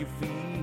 you feel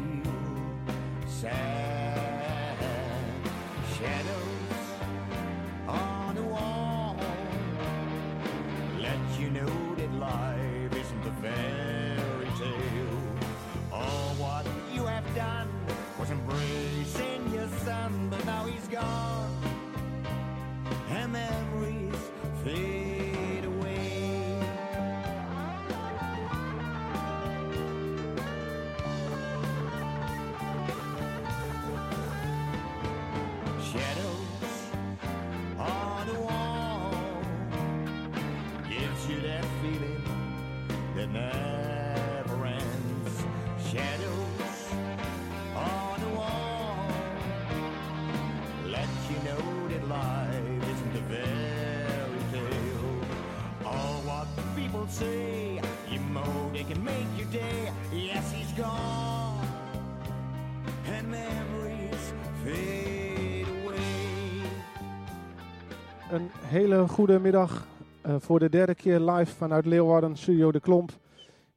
hele goede middag eh, voor de derde keer live vanuit Leeuwarden, Studio De Klomp.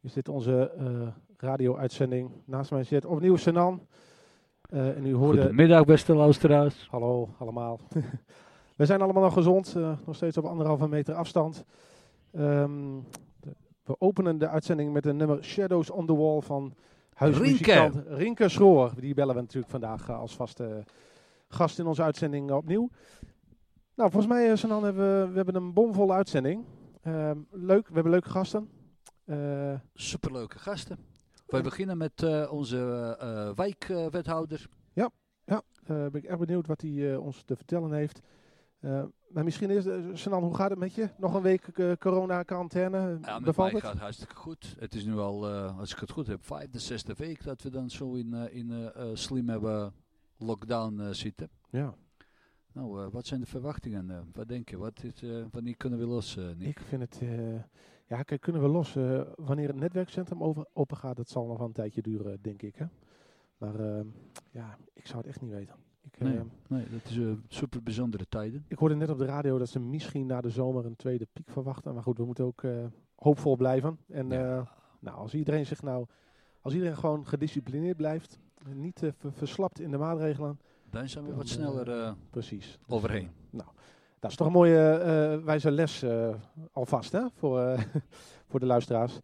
Is dit onze eh, radio-uitzending. Naast mij zit opnieuw Senan. Eh, en u hoorde... Goedemiddag beste luisteraars. Hallo allemaal. We zijn allemaal nog gezond, nog steeds op anderhalve meter afstand. Ehm, we openen de uitzending met een nummer Shadows on the Wall van huismuzikant Rinke Schroor. Die bellen we natuurlijk vandaag als vaste gast in onze uitzending opnieuw. Nou, volgens mij, eh, Sanan, hebben we, we hebben een bomvolle uitzending. Ehm, leuk, we hebben leuke gasten. Eh, Superleuke gasten. Wij beginnen met eh, onze wijkwethouder. Ja, eh, ben ik erg benieuwd wat hij ons te vertellen heeft. Maar misschien is, uh, Sanan, hoe gaat het met je? Nog een week corona-quarantaine? Ja, met mij het? gaat hartstikke goed. Het is nu al, als ik het goed heb, vijfde, zesde week dat we dan zo in, in slim hebben lockdown zitten. Ja, Nou, eh, wat zijn de verwachtingen? eh? wat denk je? Wat is, eh, wanneer kunnen we los, ik vind het... ja, kijk, kunnen we los. wanneer het netwerkcentrum over, open gaat, dat zal nog wel een tijdje duren, denk ik. Hè? Maar eh, ja, ik zou het echt niet weten. Ik, Nee. eh, Nee, dat is eh, super bijzondere tijden. ik hoorde net op de radio dat ze misschien na de zomer een tweede piek verwachten. Maar goed, we moeten ook hoopvol blijven. En Ja. nou, als iedereen zich nou... Als iedereen gewoon gedisciplineerd blijft, niet ver- verslapt in de maatregelen, Dan zijn we wat sneller eh, Precies. Dus, overheen. nou, dat is toch een mooie eh, wijze les eh, alvast hè? Voor, voor de luisteraars.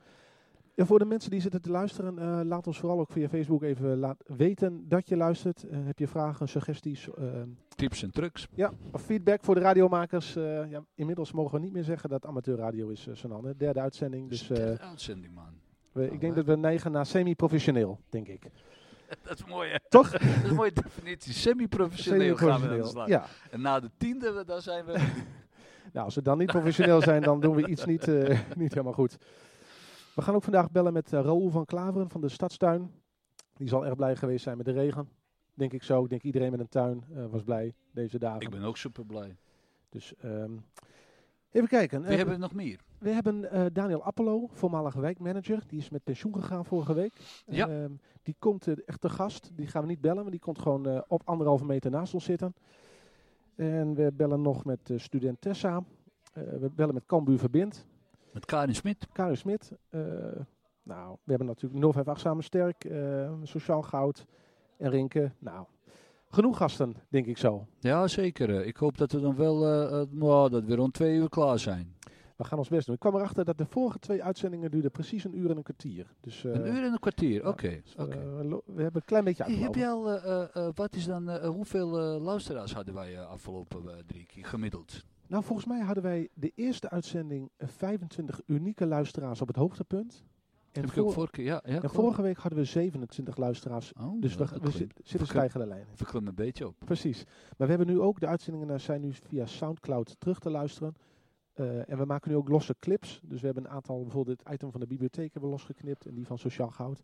Ja, voor de mensen die zitten te luisteren, laat ons vooral ook via Facebook even laat weten dat je luistert. Heb je vragen, suggesties Tips en trucs. ja, of feedback voor de radiomakers? Ja, inmiddels mogen we niet meer zeggen dat amateurradio is, uh, Sanan. hè. Derde uitzending. Dus eh, uitzending, man. we, ik denk dat we neigen naar semi-professioneel, denk ik. Dat is mooi, hè? Toch? Dat is een mooie definitie. Semi-professioneel gaan we aan de slag. Ja. En na de tiende, dan zijn we... Nou, als we dan niet professioneel zijn, dan doen we iets niet, eh, niet helemaal goed. We gaan ook vandaag bellen met uh, Raoul van Klaveren van de Stadstuin. Die zal erg blij geweest zijn met de regen. Denk ik zo. Ik denk iedereen met een tuin uh, was blij deze dagen. Ik ben ook super blij. Dus um, even kijken. We hebben nog meer. We hebben uh, Daniel Appelo, voormalige wijkmanager. Die is met pensioen gegaan vorige week. Ja. Uh, die komt echt te gast. Die gaan we niet bellen, maar die komt gewoon uh, op anderhalve meter naast ons zitten. En we bellen nog met student Tessa. We bellen met Cambuur Verbind. Met Karin Smit. Karin Smit. Nou, we hebben natuurlijk 058 Samen Sterk, Sociaal Goud en Rinke. Nou, genoeg gasten, denk ik zo. Ja, zeker. Ik hoop dat we dan wel nou, dat we rond twee uur klaar zijn. We gaan ons best doen. Ik kwam erachter dat de vorige twee uitzendingen duurden precies een uur en een kwartier. Dus, uh, een uur en een kwartier, oké. Okay. Dus, okay. we hebben een klein beetje hey, Heb je al, uh, wat is dan, hoeveel luisteraars hadden wij afgelopen drie keer gemiddeld? Nou, volgens mij hadden wij de eerste uitzending 25 unieke luisteraars op het hoogtepunt. En, Heb voor, vorige, keer, ja, ja, en vorige week hadden we 27 luisteraars. Oh, dus we, we zitten zit stijgende lijn. We klimmen een beetje op. Precies. Maar we hebben nu ook, de uitzendingen zijn nu via Soundcloud terug te luisteren. Uh, en we maken nu ook losse clips. Dus we hebben een aantal, bijvoorbeeld het item van de bibliotheek hebben we losgeknipt. En die van Sociaal Goud.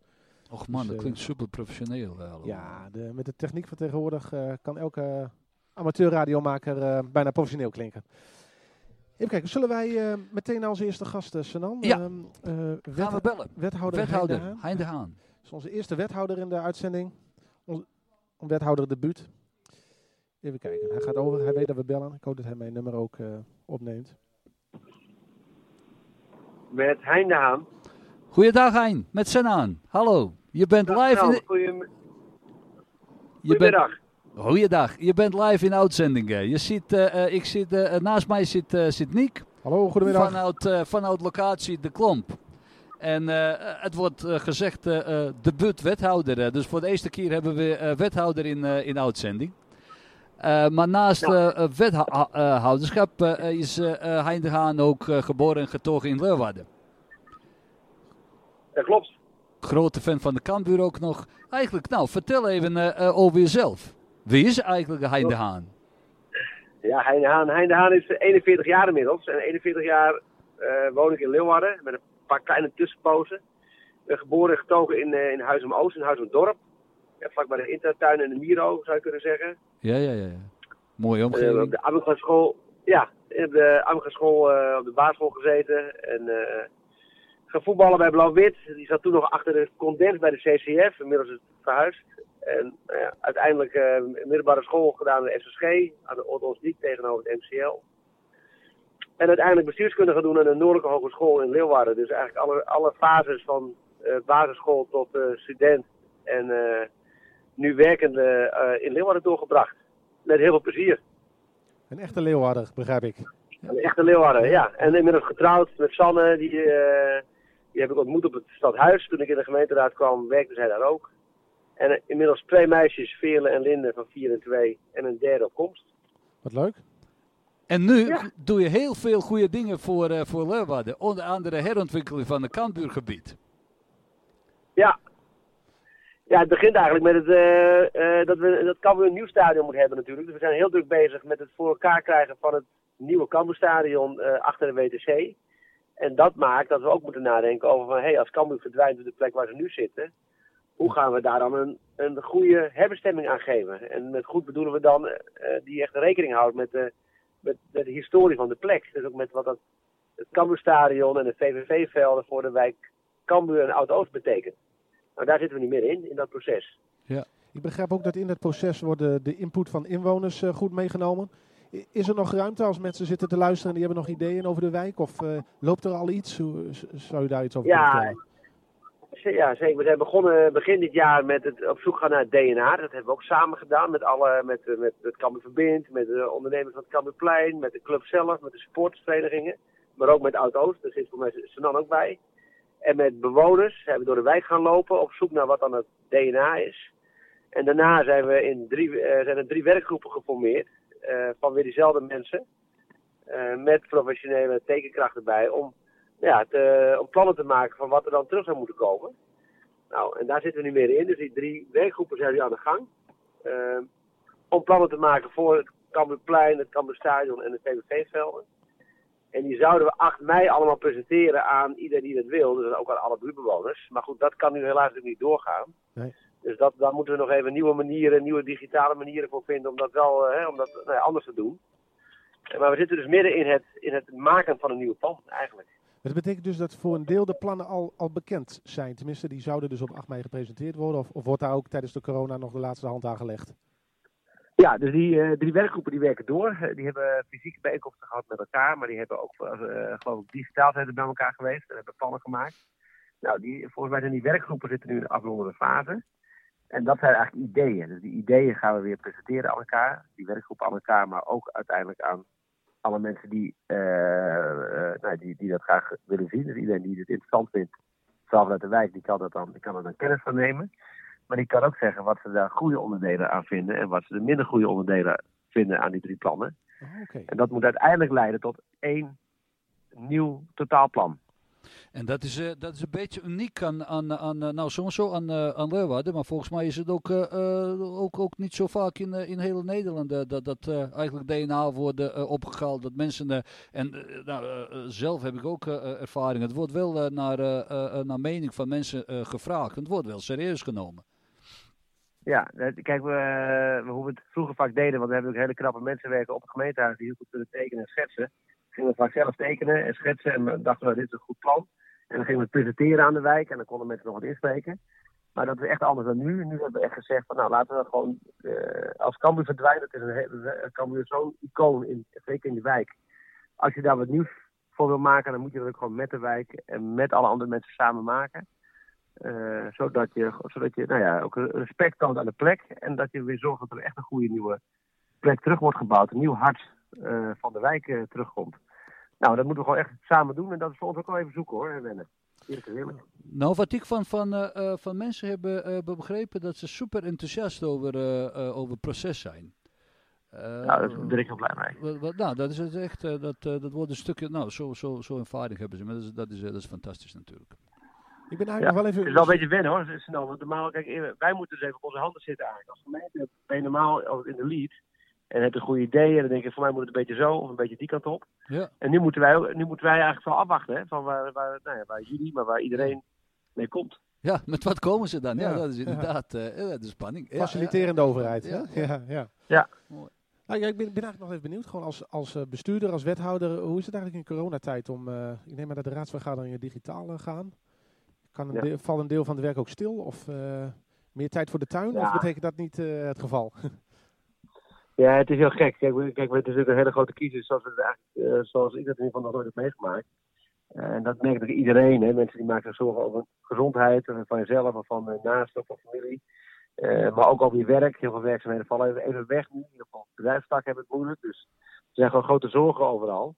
Och man, dus, dat klinkt uh, super professioneel. Uh, ja, de, met de techniek van tegenwoordig kan elke amateurradiomaker bijna professioneel klinken. Even kijken, zullen wij uh, meteen onze eerste gast, uh, Sanan? Ja, uh, wet, gaan we bellen. Wethouder, wethouder Hein Hein de Haan. Dat is onze eerste wethouder in de uitzending. Ons, wethouder debuut. Even kijken, hij gaat over, hij weet dat we bellen. Ik hoop dat hij mijn nummer ook opneemt. Met Hein de Haan. Goeiedag Hein, met Sanan. Hallo. Je bent live Nou, in... goeiem- Je bent, Goedemiddag. goeiedag. Je bent live in uitzending. hè. Je ziet, eh, eh, ik zit, eh, naast mij zit, eh, zit Niek. Hallo, goedemiddag. Vanuit, eh, vanuit locatie De Klomp. En eh, het wordt gezegd debuut-wethouder. eh. dus voor de eerste keer hebben we eh, wethouder in, eh, in uitzending. Eh, maar naast Ja. eh, wethouderschap eh, is Hein de Haan ook geboren en getogen in Leeuwarden. Dat klopt. Grote fan van de Cambuur ook nog. Eigenlijk, nou, vertel even over jezelf. Wie is eigenlijk Hein de Haan? Ja, Hein de Haan. Hein de Haan is 41 jaar inmiddels. En 41 jaar woon ik in Leeuwarden met een paar kleine tussenpozen. Geboren en getogen in, in Huizum Oost, in Huizum Dorp. Ja, vlakbij de Intertuin en de Miro, zou je kunnen zeggen. Ja, ja, ja. Mooie Eh, op omgeving. de Amiga school, ja, ik heb de Amiga school eh, op de basisschool gezeten. En gaan voetballen bij Blauw-Wit. Die zat toen nog achter de condens bij de CCF. Inmiddels is het verhuisd. En nou ja, uiteindelijk middelbare school gedaan aan de SSG. Aan de Ottosdiek tegenover het MCL. En uiteindelijk bestuurskunde gaan doen aan de Noordelijke Hogeschool in Leeuwarden. Dus eigenlijk alle, alle fases van basisschool tot student. En nu werkende eh, in Leeuwarden doorgebracht. Met heel veel plezier. Een echte Leeuwarder, begrijp ik. Een echte Leeuwarden, ja. En inmiddels getrouwd met Sanne. Die, eh, die heb ik ontmoet op het stadhuis. Toen ik in de gemeenteraad kwam, werkte zij daar ook. En eh, inmiddels twee meisjes, Veerle en Linde van 4 en 2. En een derde op komst. Wat leuk. En nu Ja. doe je heel veel goede dingen voor, eh voor Leeuwarden. Onder andere herontwikkeling van het Kambuurgebied. Ja. Ja, het begint eigenlijk met het, eh, eh, dat we dat Cambuur een nieuw stadion moeten hebben natuurlijk. Dus we zijn heel druk bezig met het voor elkaar krijgen van het nieuwe Cambuurstadion eh achter de WTC. En dat maakt dat we ook moeten nadenken over van, hé, hey, als Cambuur verdwijnt op de plek waar ze nu zitten, hoe gaan we daar dan een, een goede herbestemming aan geven? En met goed bedoelen we dan die echt rekening houdt met de, met, de historie van de plek. Dus ook met wat dat, het Cambuurstadion en de VVV-velden voor de wijk Cambuur en Oud-Oost betekent. Nou, daar zitten we niet meer in, in dat proces. Ik begrijp ook dat in het proces worden de input van inwoners eh, goed meegenomen. Is er nog ruimte als mensen zitten te luisteren en die hebben nog ideeën over de wijk? Of eh, loopt er al iets? Hoe, zou je daar iets over Ja, kunnen vertellen? Ja, zeker. We zijn begonnen begin dit jaar met het op zoek gaan naar het DNA. Dat hebben we ook samen gedaan met, alle, met, eh, met het Cambuur Verbind, met de ondernemers van het Cambuurplein, met de club zelf, met de sportverenigingen. Maar ook met Oud-Oost, daar zit voor mij Sanan ook bij. En met bewoners zijn we door de wijk gaan lopen op zoek naar wat dan het DNA is. En daarna zijn, we in drie, eh, zijn er drie werkgroepen geformeerd eh, van weer diezelfde mensen. eh, met professionele tekenkrachten bij om ja, te, om plannen te maken van wat er dan terug zou moeten komen. Nou, en daar zitten we nu meer in. Dus die drie werkgroepen zijn nu aan de gang. Om plannen te maken voor het Cambuurplein, het Cambuurstadion en de VVV-velden. En die zouden we 8 mei allemaal presenteren aan iedereen die dat wil. Dus ook aan alle buurtbewoners. Maar goed, dat kan nu helaas natuurlijk niet doorgaan. Nee. Dus dat, daar moeten we nog even nieuwe manieren, nieuwe digitale manieren voor vinden om dat wel eh, hè, om dat, nou ja, anders te doen. Eh, Maar we zitten dus midden in het, in het maken van een nieuwe plan eigenlijk. Dat betekent dus dat voor een deel de plannen al, al bekend zijn. Tenminste, die zouden dus op 8 mei gepresenteerd worden. Of, of wordt daar ook tijdens de corona nog de laatste hand aan gelegd? Ja, dus die eh, drie werkgroepen die werken door. Eh, die hebben fysieke bijeenkomsten gehad met elkaar, maar die hebben ook, eh, geloof ik, digitaal zijn bij elkaar geweest en hebben plannen gemaakt. Nou, die, volgens mij zijn die werkgroepen zitten nu in de afrondende fase. En dat zijn eigenlijk ideeën. Dus die ideeën gaan we weer presenteren aan elkaar. Die werkgroepen aan elkaar, maar ook uiteindelijk aan alle mensen die, nou, die, die dat graag willen zien. Dus iedereen die het interessant vindt, vooral vanuit de wijk, die kan, dat dan, die kan er dan kennis van nemen. Maar die kan ook zeggen wat ze daar goede onderdelen aan vinden en wat ze de minder goede onderdelen vinden aan die drie plannen. Oh, Oké. En dat moet uiteindelijk leiden tot één nieuw totaalplan. En dat is, eh, dat is een beetje uniek aan, aan, aan eh, nou sowieso aan, eh, aan Leeuwarden, maar volgens mij is het ook, eh, eh, ook, ook niet zo vaak in, in heel Nederland dat, dat eh, eigenlijk DNA wordt eh, opgehaald. Dat mensen, eh, en nou, zelf heb ik ook ervaring, het wordt wel naar, eh, eh, naar mening van mensen eh, gevraagd. Het wordt wel serieus genomen. Ja, kijk, we, we, hoe we het vroeger vaak deden, want we hebben ook hele knappe mensen werken op het gemeentehuis die heel goed kunnen tekenen en schetsen. Gingen we vaak zelf tekenen en schetsen en dachten we, dit is een goed plan. En dan gingen we het presenteren aan de wijk en dan konden mensen nog wat inspreken. Maar dat is echt anders dan nu. Nu hebben we echt gezegd van nou laten we dat gewoon eh, als Cambuur verdwijnt. Het is een hele, Cambuur zo'n icoon, in, zeker in de wijk. Als je daar wat nieuws voor wil maken, dan moet je dat ook gewoon met de wijk en met alle andere mensen samen maken. Eh, zodat je, zodat je nou ja, ook respect toont aan de plek. En dat je weer zorgt dat er echt een goede nieuwe plek terug wordt gebouwd. Een nieuw hart eh, van de wijk eh, terugkomt. Nou, dat moeten we gewoon echt samen doen. En dat is voor ons ook wel even zoeken hoor, wennen. Eerlijk is eerlijk. Nou, wat ik van, van, van mensen heb begrepen, dat ze super enthousiast over, over het proces zijn. Nou, daar ben ik heel blij mee. wat- wat- nou, dat is het echt, dat, dat wordt een stukje, nou, zo, zo, zo ervaring hebben ze, maar dat is, dat is, dat is fantastisch natuurlijk. Ik ben eigenlijk Ja, nog wel Het even... is wel een beetje wennen hoor, snel. Want normaal, kijk, eh, wij moeten dus even op onze handen zitten eigenlijk. Als gemeente ben je normaal in de lead. En heb je een goede idee. En dan denk je, voor mij moet het een beetje zo of een beetje die kant op. Ja, En nu moeten wij, nu moeten wij eigenlijk wel afwachten. Hè, van waar, waar, nou ja, waar jullie, maar waar iedereen mee komt. ja met wat komen ze dan? Ja, Ja, dat is inderdaad eh, ja, de spanning. Faciliterende ja, overheid. Ja, hè? Ja, ja. Ja. Mooi. Nou, ja, ik ben, ben eigenlijk nog even benieuwd, gewoon als, als bestuurder, als wethouder, hoe is het eigenlijk in coronatijd om, eh, ik neem maar dat de raadsvergaderingen digitaal gaan. Kan een Ja. deel, valt een deel van het werk ook stil of eh, meer tijd voor de tuin? Ja. Of betekent dat niet eh, het geval? Ja, het is heel gek. Kijk, we- kijk het is natuurlijk een hele grote crisis zoals, we het eigenlijk, eh, zoals ik dat in ieder geval nog nooit heb meegemaakt. En dat merkt ook iedereen. Hè. Mensen die maken zich zorgen over gezondheid, van jezelf of van naasten of van familie. Maar ook over je werk. Heel veel werkzaamheden vallen even, weg nu. Heel veel bedrijfstakken hebben het moeilijk. Dus er zijn gewoon grote zorgen overal.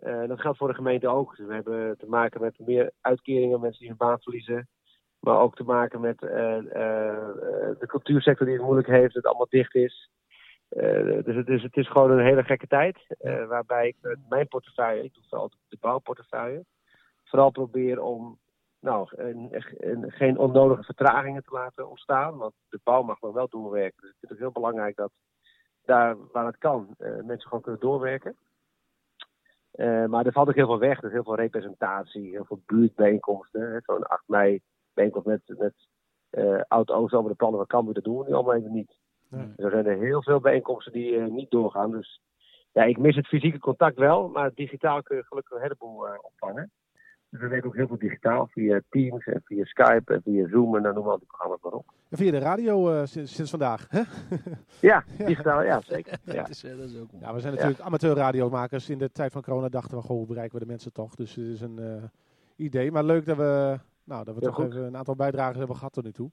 Eh, dat geldt voor de gemeente ook. Dus we hebben te maken met meer uitkeringen, mensen die hun baan verliezen. Maar ook te maken met eh, eh, de cultuursector die het moeilijk heeft, dat het allemaal dicht is. Dus, het is, het is gewoon een hele gekke tijd. waarbij ik mijn portefeuille, ik doe vooral de bouwportefeuille, vooral probeer om nou, een, een- geen onnodige vertragingen te laten ontstaan. Want de bouw mag nog wel doorwerken. Dus ik vind het heel belangrijk dat daar waar het kan, mensen gewoon kunnen doorwerken. Eh, maar er valt ook heel veel weg. Er is heel veel representatie, heel veel buurtbijeenkomsten. Zo'n 8 mei bijeenkomst met, met eh, Oud-Oost over de plannen van Cambuur. Dat doen we nu allemaal even niet. Nee. Er zijn er heel veel bijeenkomsten die eh, niet doorgaan. Dus ja, ik mis het fysieke contact wel. Maar digitaal kun je gelukkig een heleboel opvangen. Dus we werken ook heel veel digitaal. Via Teams en via Skype en via Zoom. En dan noemen we al die programma's maar op. En via de radio eh, sinds, sinds vandaag. Hè? Ja, digitaal, ja zeker. Ja. Dat, is, eh, dat is ook mooi. Ja, we zijn natuurlijk amateurradiomakers. In de tijd van corona dachten we, goh, hoe bereiken we de mensen toch? Dus het is een eh, idee. Maar leuk dat we, nou, dat we toch goed. even een aantal bijdragen hebben gehad tot nu toe.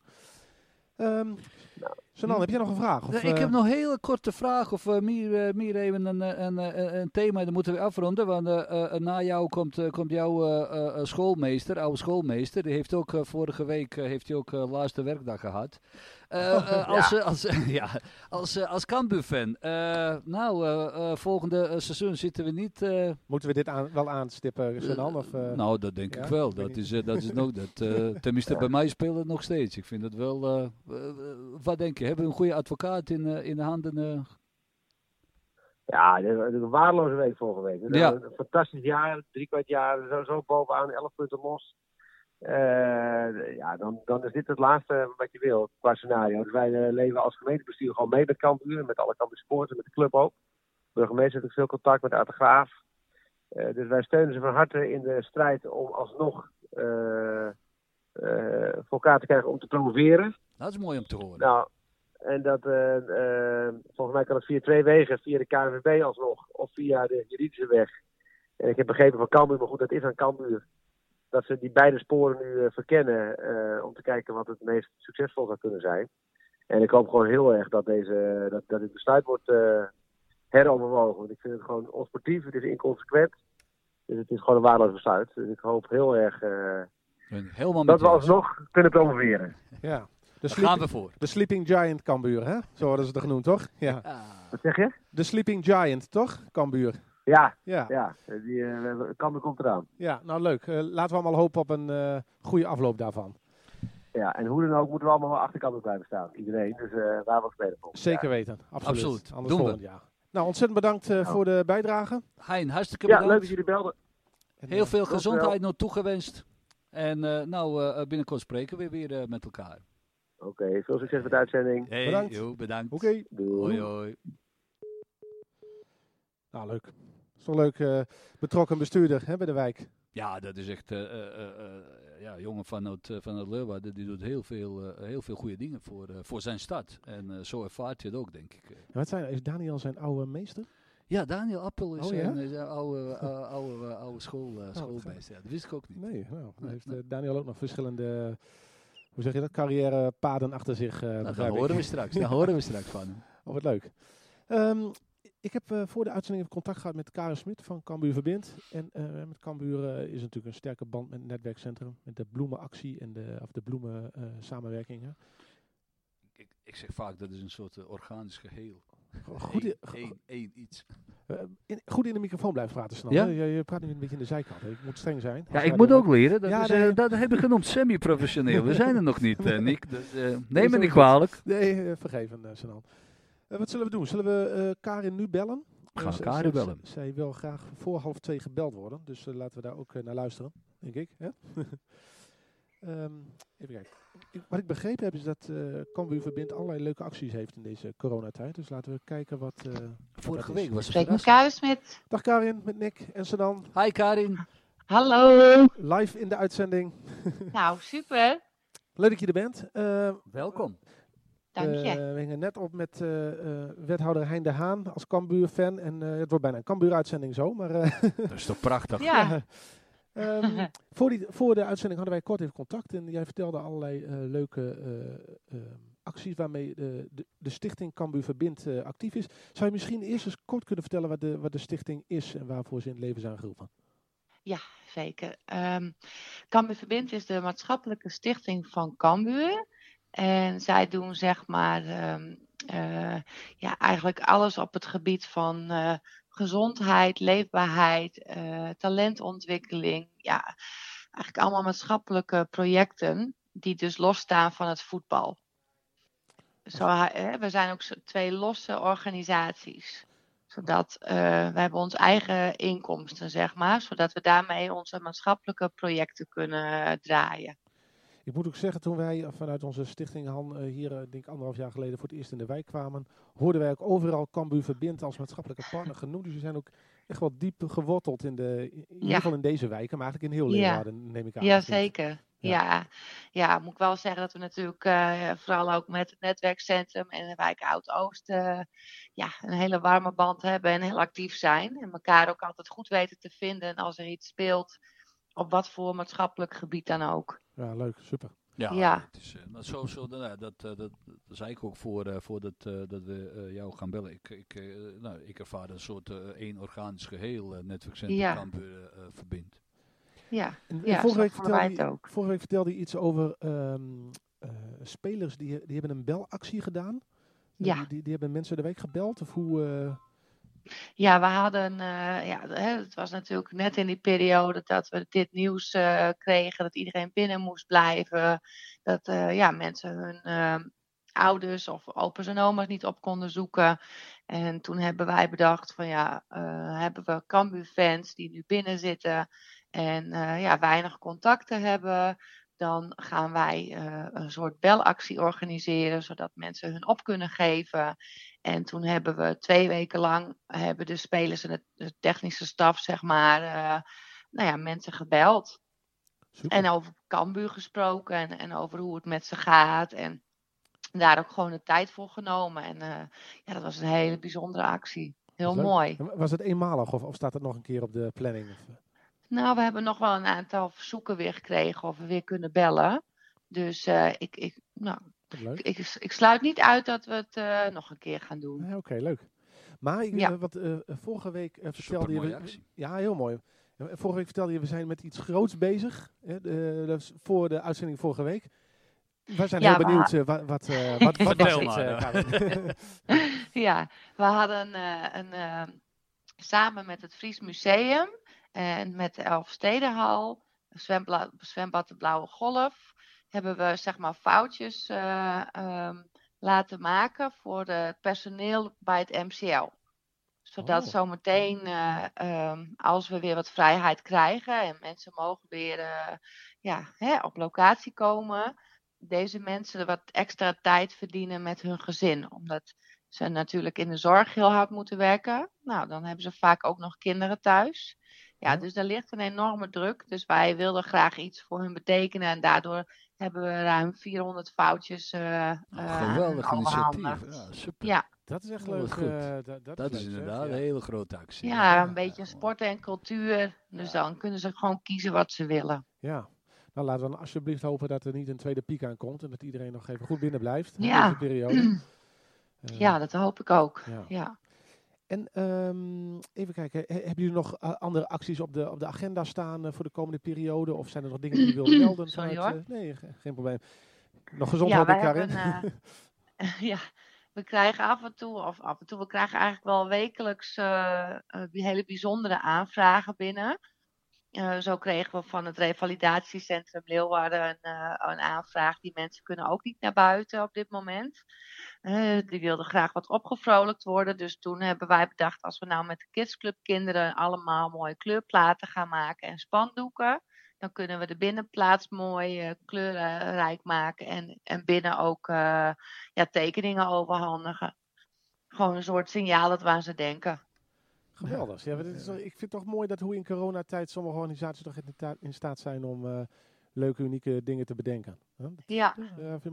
Ehm Sanan, heb jij nog een vraag? Of, ik eh, heb nog een hele korte vraag, of eh, meer, eh, meer even een, een, een, een thema, dan moeten we afronden, want na jou komt, komt jouw schoolmeester, oude schoolmeester, die heeft ook vorige week heeft hij ook laatste werkdag gehad. Eh, eh, als, als, ja, als, als Cambuur-fan, eh, nou, volgende seizoen zitten we niet... Moeten we dit aan, wel aanstippen, Sanan? Of, nou, dat denk ja? ik wel. Dat is, dat is nog, dat, tenminste, bij mij speelt het nog steeds. Ik vind het wel. wat denk je? Hebben we een goede advocaat in, eh, in de handen? eh? Ja, dit was een waardeloze week vorige week. Ja. Een fantastisch jaar, drie kwart jaar, zo, zo bovenaan, 11 punten los. Eh, ja, dan, dan is dit het laatste wat je wil qua scenario. Dus wij leven als gemeentebestuur gewoon mee met Cambuur, met alle supporters, met de club ook. De burgemeester heeft veel contact met de Graaf. Eh, dus wij steunen ze van harte in de strijd om alsnog voor elkaar te krijgen om te promoveren. Dat is mooi om te horen. Nou, en dat, eh, eh, volgens mij kan het via twee wegen, via de KNVB alsnog, of via de juridische weg. En ik heb begrepen van Cambuur, maar goed, dat is aan Cambuur, dat ze die beide sporen nu eh, verkennen, eh, om te kijken wat het meest succesvol zou kunnen zijn. En ik hoop gewoon heel erg dat, deze, dat, dat dit besluit wordt eh, heroverwogen. Want ik vind het gewoon onsportief, het is inconsequent. Dus het is gewoon een waardeloos besluit. Dus ik hoop heel erg eh, dat we alsnog kunnen promoveren. ja. De, gaan we voor. de Sleeping Giant Cambuur, hè? Zo worden ze het genoemd, toch? Ja. Ah, Wat zeg je? De Sleeping Giant, toch? Cambuur. Ja, Ja. Ja, die uh, Cambuur komt eraan. Ja, nou leuk. Eh, laten we allemaal hopen op een eh, goede afloop daarvan. Ja, en hoe dan ook moeten we allemaal wel achter Cambuur blijven staan. Iedereen, dus eh waar we spelen volgend Zeker weten. Absoluut. Absoluut. Anders Doen we. volgend jaar. Nou, ontzettend bedankt eh, voor de bijdrage. Hein, hartstikke Ja, bedankt. leuk dat jullie belden. En, Heel veel gezondheid nog toegewenst. En eh, nou, eh, binnenkort spreken we weer met elkaar. Oké, veel succes met de uitzending. Hey, Bedankt. bedankt. Oké. Doei. Hoi, hoi. Nou, leuk. Is toch leuk. eh, betrokken bestuurder hè, bij de wijk. Ja, dat is echt, eh, eh, eh, eh, ja, jongen vanuit, vanuit Leeuwarden, die doet heel veel, uh, heel veel goede dingen voor, uh, voor zijn stad. En uh, zo ervaart je het ook, denk ik. En wat zijn, is Daniel zijn oude meester? Ja, Daniel Appel is Oh, ja? een is een oude, oude, oude school, schoolmeester. Ja, dat wist ik ook niet. Nee, nou, heeft Daniel ook nog verschillende, hoe zeg je dat, carrièrepaden achter zich. Nou, dat ik. horen we straks. Dat horen we straks van. Oh, wat leuk. Ehm, ik heb eh, voor de uitzending even contact gehad met Karen Smit van Cambuur Verbind. En eh, met Cambuur is natuurlijk een sterke band met het netwerkcentrum. Met de bloemenactie en de, of de bloemen eh, samenwerkingen. Ik, ik zeg vaak dat is een soort organisch geheel. Goed, in- Eén- één- één iets. eh, in, goed in de microfoon blijven praten snel. Ja? Je, je praat nu een beetje in de zijkant. hè? Ik moet streng zijn. Ja, ik moet ook leren. Dat, Ja, is, nee. eh, dat heb ik genoemd semi-professioneel. We zijn er nog niet, eh, Nick. Dus, neem me niet kwalijk. Nee, vergeven, uh, Sanan. Wat zullen we doen? Zullen we eh, Karin nu bellen? We gaan Karin bellen. Zij wil graag voor half twee gebeld worden. Dus laten we daar ook naar luisteren, denk ik. Hè? Ehm, even kijken. Ik- wat ik begrepen heb is dat eh Cambuur Verbind allerlei leuke acties heeft in deze coronatijd. Dus laten we kijken wat... eh, Vorige week was het met verrassend. Karin Smit. Dag Karin, met Nick en Sanan. Hi Karin. Hallo. Live in de uitzending. Nou, super. Leuk dat je er bent. Eh, Welkom. Dank je. we hingen net op met eh, eh, wethouder Hein de Haan als Cambuur-fan. En eh, het wordt bijna een Cambuur-uitzending zo. Maar eh, Dat is toch prachtig. Ja. ehm, voor, die, voor de uitzending hadden wij kort even contact. En jij vertelde allerlei eh, leuke eh, eh, acties waarmee de, de, de stichting Cambuur Verbind eh, actief is. Zou je misschien eerst eens kort kunnen vertellen wat de, wat de stichting is en waarvoor ze in het leven zijn geroepen? Zeker. Ehm Cambuur Verbind is de maatschappelijke stichting van Cambuur. En zij doen zeg maar ehm, ja, eigenlijk alles op het gebied van gezondheid, leefbaarheid, eh, talentontwikkeling. Ja, eigenlijk allemaal maatschappelijke projecten die dus losstaan van het voetbal. Zo, hè, we zijn ook twee losse organisaties zodat eh, we hebben onze eigen inkomsten, zeg maar, zodat we daarmee onze maatschappelijke projecten kunnen eh, draaien. Ik moet ook zeggen, toen wij vanuit onze stichting Han eh, hier, eh, denk ik anderhalf jaar geleden, voor het eerst in de wijk kwamen, hoorden wij ook overal Cambuur Verbind als maatschappelijke partner genoemd. Dus we zijn ook echt wel diep geworteld in, de, in ieder Ja. geval in deze wijken, maar eigenlijk in heel Ja. Leeuwarden, neem ik aan. Ja, of niet? zeker. Ja. Ja. moet ik wel zeggen dat we natuurlijk eh, vooral ook met het netwerkcentrum en de wijk Oud-Oost ja, een hele warme band hebben en heel actief zijn. En elkaar ook altijd goed weten te vinden als er iets speelt, op wat voor maatschappelijk gebied dan ook. Ja, leuk, super. Ja, Ja. Het is, eh, maar zo, zo, nou, dat, eh, dat, dat zei ik ook voor, eh, voordat eh, dat we eh, jou gaan bellen. Ik, ik, eh, nou, ik ervaar een soort eh, één organisch geheel uh, netwerkcentrum Ja. Eh, verbindt. Ja, En, Ja, en vorige, week vertelde het je, ook. vorige week vertelde je iets over ehm, eh, spelers die, die hebben een belactie gedaan. Ja. Die, die, die hebben mensen de week gebeld of hoe... Ja, we hadden, eh, ja, het was natuurlijk net in die periode dat we dit nieuws eh, kregen, dat iedereen binnen moest blijven, dat eh, ja, mensen hun ouders of opa's en oma's niet op konden zoeken. En toen hebben wij bedacht van ja, hebben we Cambuur-fans die nu binnen zitten en ja, weinig contacten hebben, dan gaan wij een soort belactie organiseren, zodat mensen hun op kunnen geven. En toen hebben we twee weken lang hebben de spelers en de technische staf, zeg maar, eh, nou ja, mensen gebeld. super. En over Cambuur gesproken en, en over hoe het met ze gaat. En daar ook gewoon de tijd voor genomen. En eh, ja, dat was een hele bijzondere actie. Heel mooi. Was het eenmalig of, of staat het nog een keer op de planning? Eh? Nou, we hebben nog wel een aantal verzoeken weer gekregen of we weer kunnen bellen. Dus ik, ik, nou, leuk. ik, ik, sluit niet uit dat we het eh, nog een keer gaan doen. Ja, Oké, leuk. Maar ik, Ja. eh, wat eh, vorige week eh, vertelde je... We- actie. Ja, heel mooi. Vorige week vertelde je, we zijn met iets groots bezig. Hè, de- dat is voor de uitzending vorige week. Wij zijn Ja, heel we benieuwd. eh, wat, wat, eh, wat, wat was eh, ja. We hadden eh, een, eh, samen met het Fries Museum en met de Elfstedenhal, zwembla- zwembad de Blauwe Golf, hebben we zeg maar foutjes eh, ehm, laten maken voor het personeel bij het MCL. Zodat Oh. zometeen, eh, ehm, als we weer wat vrijheid krijgen en mensen mogen weer eh, ja, hè, op locatie komen, deze mensen wat extra tijd verdienen met hun gezin. Omdat ze natuurlijk in de zorg heel hard moeten werken. Nou, dan hebben ze vaak ook nog kinderen thuis. Ja, Ja. dus daar ligt een enorme druk. Dus wij wilden graag iets voor hun betekenen. En daardoor hebben we ruim 400 foutjes eh Nou, eh, geweldig initiatief. Ja, super. Ja, dat is echt Oh, leuk. goed. eh, dat, dat, Dat is is leuk, inderdaad ja. een hele grote actie. Ja, een beetje sport en cultuur. Dus dan kunnen ze gewoon kiezen wat ze willen. Ja. Nou, laten we dan alsjeblieft hopen dat er niet een tweede piek aankomt en dat iedereen nog even goed binnen blijft in Ja. deze periode. Ja, dat hoop ik ook. ja. Ja. En ehm, even kijken, he- hebben jullie nog eh, andere acties op de, op de agenda staan eh, voor de komende periode? Of zijn er nog dingen die je wilde melden? Sorry, vanuit, hoor. eh, nee, ge- geen probleem. Nog gezond Ja, houden, Karin. ja, we krijgen af en toe, of af en toe, we krijgen eigenlijk wel wekelijks hele bijzondere aanvragen binnen. Eh, zo kregen we van het revalidatiecentrum Leeuwarden een, eh, een aanvraag. Die mensen kunnen ook niet naar buiten op dit moment. Eh, die wilden graag wat opgevrolijkt worden. Dus toen hebben wij bedacht, als we nou met de Kidsclub kinderen allemaal mooie kleurplaten gaan maken en spandoeken. Dan kunnen we de binnenplaats mooi kleurrijk maken en, en binnen ook ja, tekeningen overhandigen. Gewoon een soort signaal dat we aan ze denken. Geweldig. Ja, maar dit is, ik vind het toch mooi dat hoe in coronatijd sommige organisaties toch in, ta- in staat zijn om eh, leuke, unieke dingen te bedenken. Huh? Ja,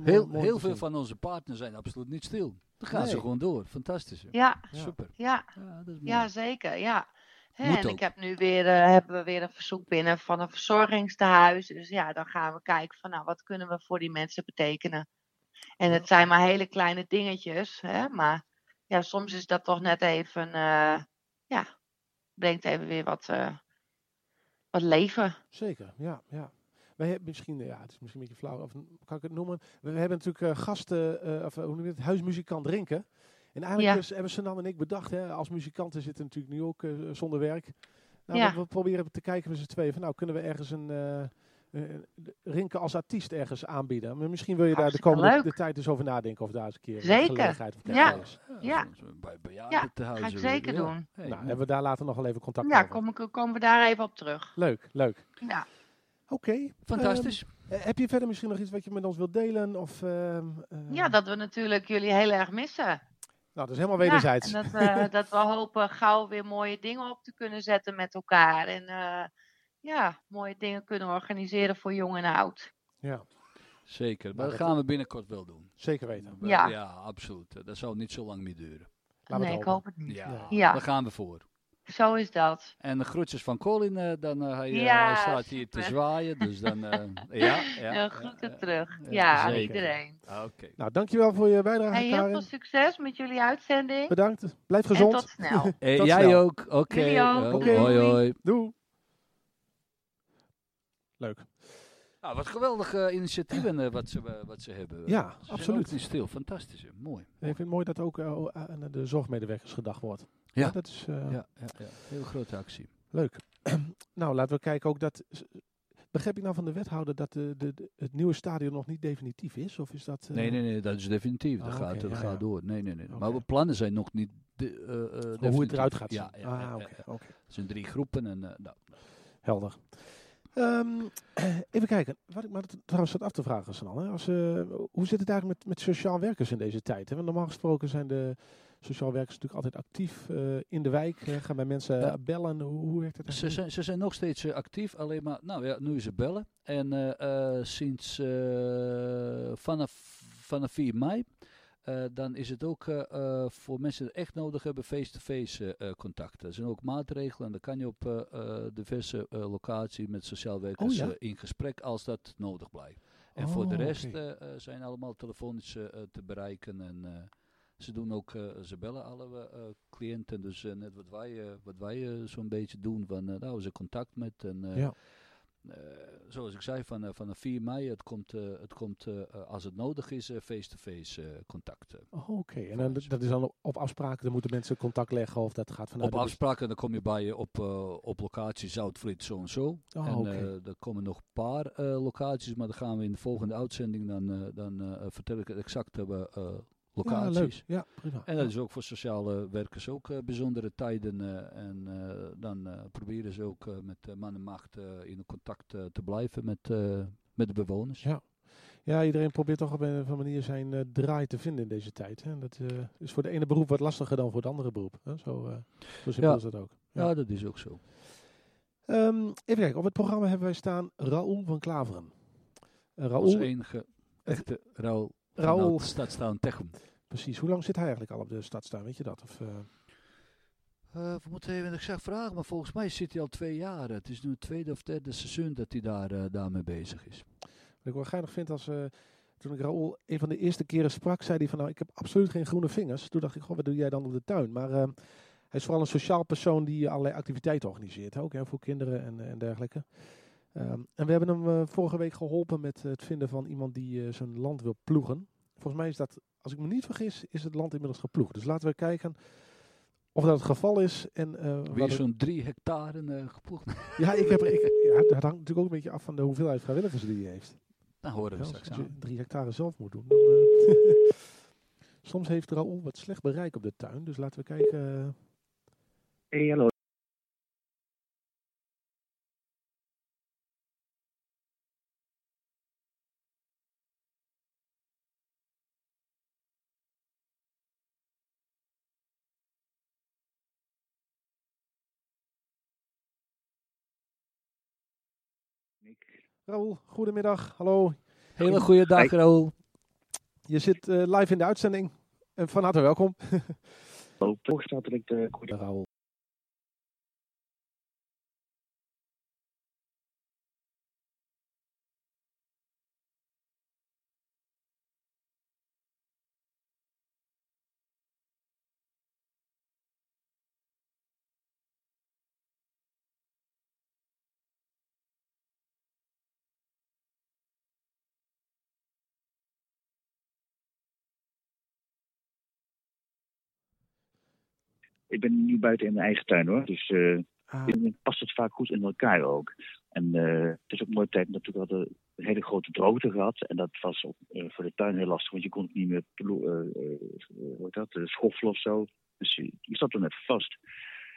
Heel, mooi heel veel van onze partners zijn absoluut niet stil. Dan gaan ze gewoon door. Fantastisch. ja, Ja. Super. ja, Ja, dat is mooi. ja zeker. Ja. En ook. ik heb nu weer, eh, hebben we weer een verzoek binnen van een verzorgingstehuis. Dus ja, dan gaan we kijken van nou, wat kunnen we voor die mensen betekenen. En het zijn maar hele kleine dingetjes, hè, maar ja, soms is dat toch net even, eh, ja, brengt even weer wat, eh, wat leven. Zeker, ja. ja. Wij hebben misschien, ja, het is misschien een beetje flauw, of kan ik het noemen? We, hebben natuurlijk eh, gasten, eh, of hoe noem je het, huismuzikant Rinken. En eigenlijk Ja. is- hebben Sanam en ik bedacht, hè, als muzikanten zitten natuurlijk nu ook zonder werk. Nou, Ja. we, we proberen te kijken met z'n tweeën van, nou, kunnen we ergens een, eh Rinken als artiest ergens aanbieden? Maar misschien wil je daar de komende leuk. de tijd eens over nadenken of daar eens een keer een Zeker. gelegenheid of Ja. is. Ja. Bij bejaardentehuizen. Ga ik zeker ja. doen. Hey, nou, hebben we daar later nog wel even contact Ja, over. kom ik, komen we daar even op terug. Leuk, leuk. Ja. Oké. Fantastisch. ehm, eh, heb je verder misschien nog iets wat je met ons wilt delen? Of, ehm, eh, ja, dat we natuurlijk jullie heel erg missen. Nou, dat is helemaal wederzijds. Ja, en dat we, dat we hopen gauw weer mooie dingen op te kunnen zetten met elkaar. En eh, ja, mooie dingen kunnen organiseren voor jong en oud. ja, Zeker. Maar dat gaan we binnenkort wel doen. zeker weten. We- Ja. ja, absoluut. Dat zou niet zo lang meer duren. Nee, het ik hoop het niet. Ja, Ja. daar gaan we voor. Zo is dat. En de groetjes van Colin, eh, dan, eh, hij, Ja, hij staat hier te zwaaien. Dus dan, eh, ja. ja, Ja, groeten ja, terug. ja, aan iedereen. Oké. Nou, dankjewel voor je bijdrage, Hey, heel veel succes met jullie uitzending. Bedankt. Blijf En gezond. tot snel. Tot jij snel. ook. Oké. Jullie ook. Oh, Oké. Hoi, hoi. Doei. Leuk. Nou, wat geweldige initiatieven eh, wat, ze, eh, wat ze hebben. Ja, Ze zijn absoluut. ook niet stil. Fantastisch. hè. Mooi. Ik vind het mooi dat ook eh, aan de zorgmedewerkers gedacht wordt. Ja. dat is eh, Ja, ja, ja. Heel grote actie. leuk. nou, laten we kijken ook dat... Begrijp ik nou van de wethouder dat de, de, de- het nieuwe stadion nog niet definitief is? Of is dat... eh, Nee, nee, nee, dat is definitief. Dat Ah, gaat, dat ja, gaat ja. door. Nee, nee, nee. Maar we plannen zijn nog niet de, eh, eh, Hoe het definitief. eruit gaat zien. Ja, ja, ah, ja, oké. ja. oké. Het zijn drie groepen en eh, nou, Helder. Ehm, even kijken. Wat ik me trouwens zat af te vragen. Hè? Als, eh, hoe zit het eigenlijk met, met sociaal werkers in deze tijd? Hè? Want normaal gesproken zijn de sociaal werkers natuurlijk altijd actief eh, in de wijk. hè? gaan bij mensen Ja. bellen. Hoe, hoe werkt het Ze zijn, ze zijn nog steeds eh, actief, alleen maar, nou ja, nu is het bellen. En eh, eh, sinds eh, vanaf, vanaf 4 mei, eh, dan is het ook eh, voor mensen die het echt nodig hebben, face-to-face contacten. Er zijn ook maatregelen en dan kan je op diverse locaties met sociaal werkers ja? eh, in gesprek als dat nodig blijft. En voor de Oh, rest eh, zijn allemaal telefonisch te bereiken en... ze doen ook, ze bellen alle eh, cliënten, dus net wat wij, wat wij zo'n beetje doen, van nou, ze contact met en Ja. Eh, zoals ik zei, van, eh, vanaf 4 mei, het komt, eh, het komt als het nodig is, face-to-face eh, contact. Oh, Oké, en dan, dat is dan op afspraken. Dan moeten mensen contact leggen of dat gaat vanuit op afspraken, dan kom je bij je op, op locatie Zoutfried zo en zo. Oh, en er komen nog een paar locaties, maar dan gaan we in de volgende uitzending, dan, dan vertel ik het exacte Ja, locaties. leuk. Ja, prima. En dat is ook voor sociale werkers ook eh, bijzondere tijden. eh, en eh, dan proberen ze ook met man en macht in contact te blijven met, met de bewoners. Ja. Ja, iedereen probeert toch op een of andere manier zijn draai te vinden in deze tijd. Hè? Dat is voor de ene beroep wat lastiger dan voor het andere beroep. Hè? Zo, zo simpel Ja. is dat ook. Ja, Ja. dat is ook zo. Ehm, even kijken, op het programma hebben wij staan Raoul van Klaveren. Raoul, enige echte Raoul Raoul. Raoul staat staan Techum. Precies. Hoe lang zit hij eigenlijk al op de stadstuin? Weet je dat? Of, uh... Uh, we moeten even exact vragen, maar volgens mij zit hij al twee jaar. Het is nu het tweede of derde seizoen dat hij daar, uh, daarmee bezig is. Wat ik wel geinig vind als... Uh, toen ik Raoul een van de eerste keren sprak, zei hij van nou, ik heb absoluut geen groene vingers. Toen dacht ik, goh, wat doe jij dan op de tuin? Maar hij is vooral een sociaal persoon die allerlei activiteiten organiseert. Ook hè, voor kinderen en, en dergelijke. Um, en we hebben hem vorige week geholpen met het vinden van iemand die zijn land wil ploegen. Volgens mij is dat, als ik me niet vergis, is het land inmiddels geploegd. Dus laten we kijken of dat het geval is. En, uh, Weer zo'n drie hectare uh, geploegd. Ja, ik heb, ik, ja, dat hangt natuurlijk ook een beetje af van de hoeveelheid vrijwilligers die hij heeft. Dan horen we ja, straks Als je aan. drie hectare zelf moet doen. Dan, uh, Soms heeft Raoul wat slecht bereik op de tuin. Dus laten we kijken. Hey, hallo. Raoul, goedemiddag. Hallo. Hele goede dag. Raoul. Je zit uh, live in de uitzending. En van harte welkom. Hallo, voorstatelijk de goede Raoul. Ik ben nu buiten in mijn eigen tuin hoor. Dus uh, Ah, past het vaak goed in elkaar ook. En uh, het is ook een mooie tijd natuurlijk hadden een hele grote droogte gehad. En dat was ook, uh, voor de tuin heel lastig, want je kon het niet meer hoe dat, schoffelen of zo. Dus je, je zat er net vast.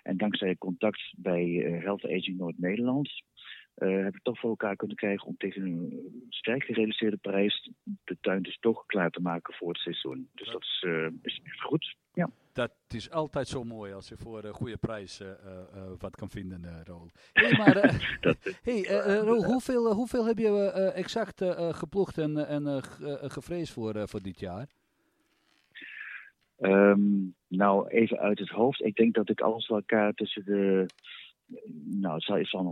En dankzij contact bij Health Aging Noord-Nederland uh, heb ik toch voor elkaar kunnen krijgen om tegen een sterk gereduceerde prijs de tuin dus toch klaar te maken voor het seizoen. Dus dat is, uh, is echt goed. Ja. Dat is altijd zo mooi als je voor een goede prijs uh, wat kan vinden, uh, Roel. Hey, maar hey, Roel, hoeveel, hoeveel heb je exact geploegd en, en gevreesd voor, voor dit jaar? Um, nou, even uit het hoofd. Ik denk dat ik alles bij elkaar tussen de nou, het is dan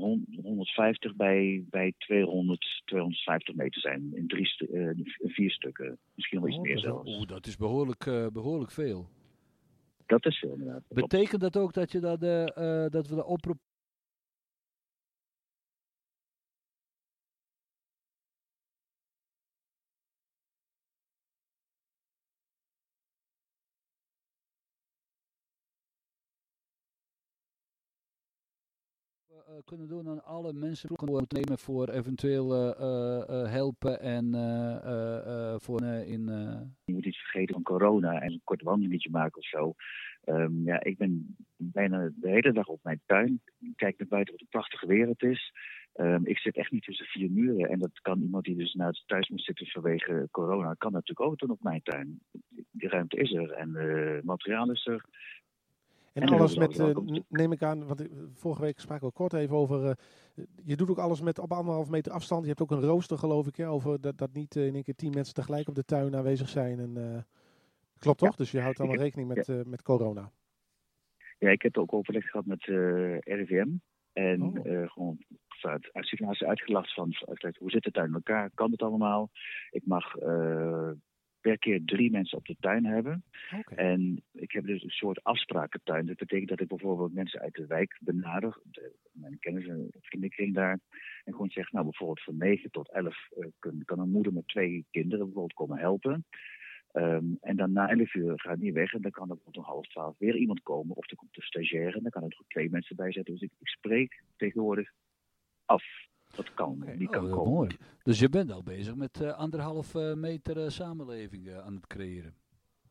150 bij, bij 200, 250 meter zijn. In drie uh, vier stukken. Misschien wel iets oh, meer zelfs. Oeh, dat is behoorlijk, uh, behoorlijk veel. Dat is veel inderdaad. Betekent dat ook dat, je dat, uh, dat we de oproep kunnen doen aan alle mensen moeten nemen voor eventueel uh, uh, helpen en voor in. Je moet iets vergeten van corona en een kort wandelingetje maken of zo. Um, ja, ik ben bijna de hele dag op mijn tuin. Ik kijk naar buiten wat een prachtige wereld is. Um, ik zit echt niet tussen vier muren. En dat kan iemand die dus naar het thuis moet zitten vanwege corona, kan natuurlijk ook doen op mijn tuin. Die ruimte is er en het materiaal is er. En, en alles met, uh, neem ik aan, want vorige week spraken we kort even over, uh, je doet ook alles met op anderhalf meter afstand. Je hebt ook een rooster geloof ik, hè, over dat, dat niet uh, in één keer tien mensen tegelijk op de tuin aanwezig zijn. En, klopt toch? Ja. Dus je houdt allemaal rekening met, ja. met corona. Ja, ik heb ook overleg gehad met RIVM. En oh. gewoon uit, uit situatie uitgelast van, uit, hoe zit de tuin in elkaar? Kan het allemaal? Ik mag per keer drie mensen op de tuin hebben. Okay. En ik heb dus een soort afsprakentuin. Dat betekent dat ik bijvoorbeeld mensen uit de wijk benader, de, mijn kennissen, vriendenkring daar, en gewoon zeg, nou bijvoorbeeld van 9 tot 11 uh, kan, kan een moeder met twee kinderen bijvoorbeeld komen helpen. Um, en dan na 11 uur gaat die weg en dan kan er om half twaalf weer iemand komen. Of er komt een stagiair en dan kan er ook twee mensen bij zetten. Dus ik, ik spreek tegenwoordig af. Dat kan, okay. die kan oh, komen. Mooi. Dus je bent al bezig met uh, anderhalf uh, meter uh, samenleving uh, aan het creëren.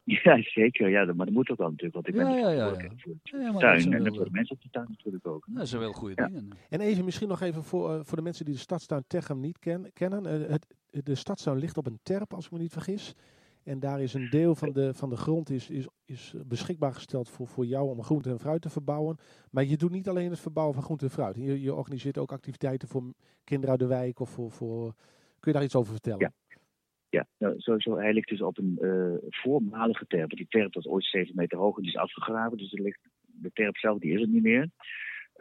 Ja, zeker. Ja, maar dat moet ook wel natuurlijk. Want ik ja, ben ja, ja, ja. voor de tuin en voor de mensen op de tuin natuurlijk ook. Dat zijn wel goede ja. dingen. En even misschien nog even voor, uh, voor de mensen die de stadstuin Techem niet ken, kennen. Uh, het, de stadstuin ligt op een terp, als ik me niet vergis. En daar is een deel van de, van de grond is, is, is beschikbaar gesteld voor, voor jou om groente en fruit te verbouwen. Maar je doet niet alleen het verbouwen van groente en fruit. Je, je organiseert ook activiteiten voor kinderen uit de wijk of voor, voor... Kun je daar iets over vertellen? Ja. Ja, nou, sowieso, hij ligt dus op een uh, voormalige terp. Die terp was ooit 7 meter hoog en die is afgegraven. Dus er ligt, de terp zelf die is er niet meer.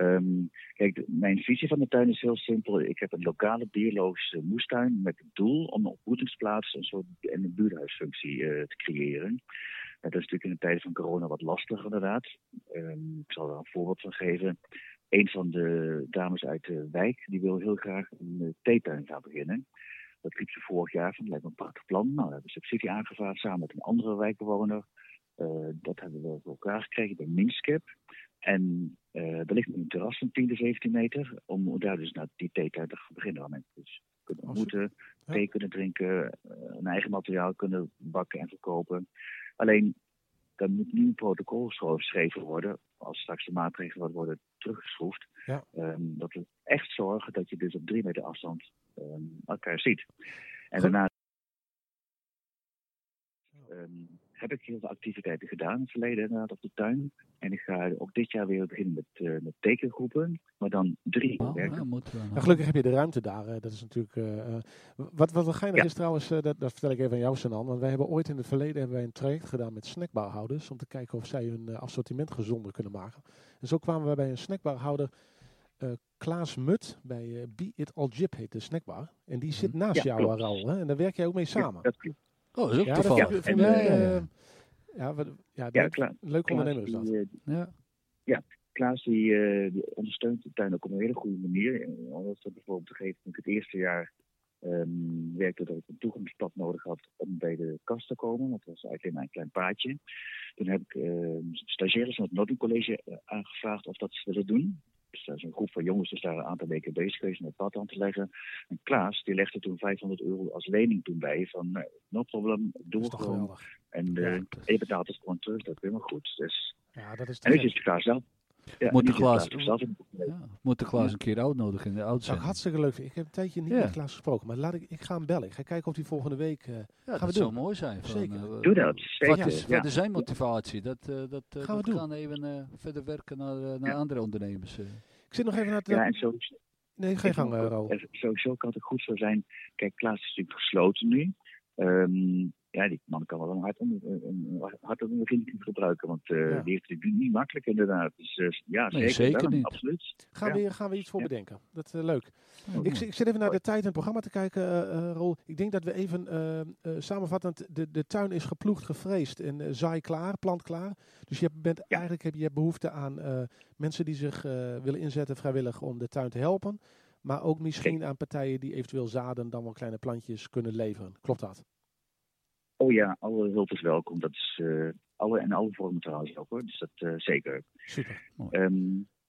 Um, kijk, mijn visie van de tuin is heel simpel. Ik heb een lokale biologische moestuin met het doel om een ontmoetingsplaats een en een buurthuisfunctie uh, te creëren. Uh, dat is natuurlijk in de tijd van corona wat lastig inderdaad. Um, ik zal er een voorbeeld van geven. Een van de dames uit de wijk die wil heel graag een theetuin gaan beginnen. Dat riep ze vorig jaar van, lijkt me een prachtig plan. Nou, we hebben subsidie aangevraagd samen met een andere wijkbewoner. Dat hebben we voor elkaar gekregen bij Minskip. En uh, er ligt een terras van 10 tot 17 meter. Om daar dus naar die theetijd te beginnen. Waar mensen dus kunnen ontmoeten, ja. thee kunnen drinken, een eigen materiaal kunnen bakken en verkopen. Alleen, er moet nu een protocol geschreven worden. Als straks de maatregelen worden teruggeschroefd. Ja. Um, dat we echt zorgen dat je dus op drie meter afstand um, elkaar ziet. En Goed. daarna um, heb ik heel veel activiteiten gedaan in het verleden inderdaad op de tuin. En ik ga ook dit jaar weer beginnen met, uh, met tekengroepen, maar dan drie Oh, werken. ja, moet wel. Nou, gelukkig heb je de ruimte daar. eh, dat is natuurlijk. eh, eh, wat, wat wel geinig Ja. is trouwens, eh, dat, dat vertel ik even aan jou, Sanan. Want wij hebben ooit in het verleden hebben wij een traject gedaan met snackbarhouders. Om te kijken of zij hun eh, assortiment gezonder kunnen maken. En zo kwamen we bij een snackbarhouder. eh Klaas Mut bij eh Be It All Jip heet de snackbar. En die zit naast Ja, jou. Raoul. Hè? En daar werk jij ook mee samen. Ja, dat klopt. Oh, dat is ook Ja, dat toevallig. Ja, en, ik, ja, ja, ja. ja, wat- ja, Ja, leuk, Klaas, ondernemer is dat. die, eh, Ja. Klaas die, eh, die ondersteunt de tuin ook op een hele goede manier. En Om dat bijvoorbeeld te geven, toen ik het eerste jaar ehm, werkte dat ik een toegangspad nodig had om bij de kast te komen. Dat was eigenlijk maar een klein paadje. Toen heb ik ehm, stagiaires van het Noordelijk College eh, aangevraagd of dat ze willen doen. Dus is een groep van jongens dus daar een aantal weken bezig geweest om het pad aan te leggen. En Klaas die legde toen 500 euro als lening toen bij. Van no problem, doe is het gewoon. geweldig. En Ja, is- je betaalt het gewoon terug, dat is helemaal goed. Dus, Ja, dat is en nu zit Klaas zelf. Ja, Moet de Klaas- Ja, moet de Klaas een keer uitnodigen in de Zou ik uitzending. hartstikke leuk vinden. Ik heb een tijdje niet Ja. met Klaas gesproken. Maar laat ik, ik ga hem bellen. Ik ga kijken of hij volgende week... eh, Ja, we dat zou doen. mooi zijn. Van, Zeker. eh, Doe dat, Wat zeker. is ja. verder zijn motivatie? Dat, eh, dat, Gaan we doen. gaan even eh, verder werken naar, naar Ja. andere ondernemers. Ik zit nog even naar het... Ja, en zo, nee, geen gang, eh, en sowieso kan het goed zo zijn. Kijk, Klaas is natuurlijk gesloten nu. Ehm, ja, die man kan wel een hart onder, een, een hart onder de riem gebruiken. Want eh, Ja. die heeft het niet makkelijk inderdaad. Dus eh, ja, Nee, zeker. zeker wel, niet. Absoluut. Gaan, Ja. we, gaan we iets voor Ja. bedenken. Dat is leuk. Ja, Ik, zit- ik zit even naar de tijd en het programma te kijken, eh eh, Roel. Ik denk dat we even eh, eh, samenvattend... De, de tuin is geploegd, gevreesd en eh, zaai klaar, plant klaar. Dus je bent, eigenlijk heb je behoefte aan eh, mensen die zich eh, willen inzetten vrijwillig om de tuin te helpen. Maar ook misschien aan partijen die eventueel zaden dan wel kleine plantjes kunnen leveren. Klopt dat? Oh ja, alle hulp is welkom. Dat is eh, alle en alle vormen trouwens ook hoor. Dus dat eh, zeker. Super. Ehm,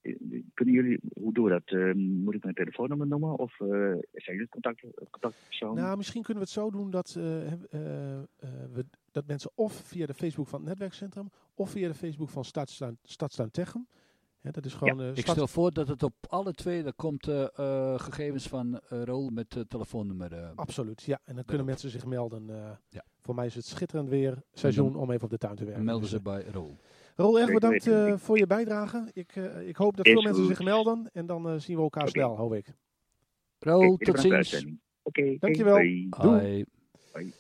eh, kunnen jullie, hoe doen we dat? Ehm, moet ik mijn telefoonnummer noemen? Of zijn jullie contact, contactpersoon? Nou, misschien kunnen we het zo doen dat, we, dat mensen of via de Facebook van het netwerkcentrum of via de Facebook van Stadstuin, Stadstuin Hè, dat is gewoon eh, Ik stel voor dat het op alle twee, daar komt eh, eh, gegevens van eh Rol met telefoonnummer. eh. Absoluut, ja. En dan kunnen mensen zich melden. eh, Ja. Voor mij is het schitterend weer seizoen om even op de tuin te werken. melden Dus, ze bij Rol. Rol, erg bedankt eh, voor je bijdrage. Ik, eh, ik hoop dat Is veel mensen goed. zich melden. En dan zien we elkaar snel, hoop ik. Rol, tot ziens. Oké, Dankjewel. hoi. Doei. Bye.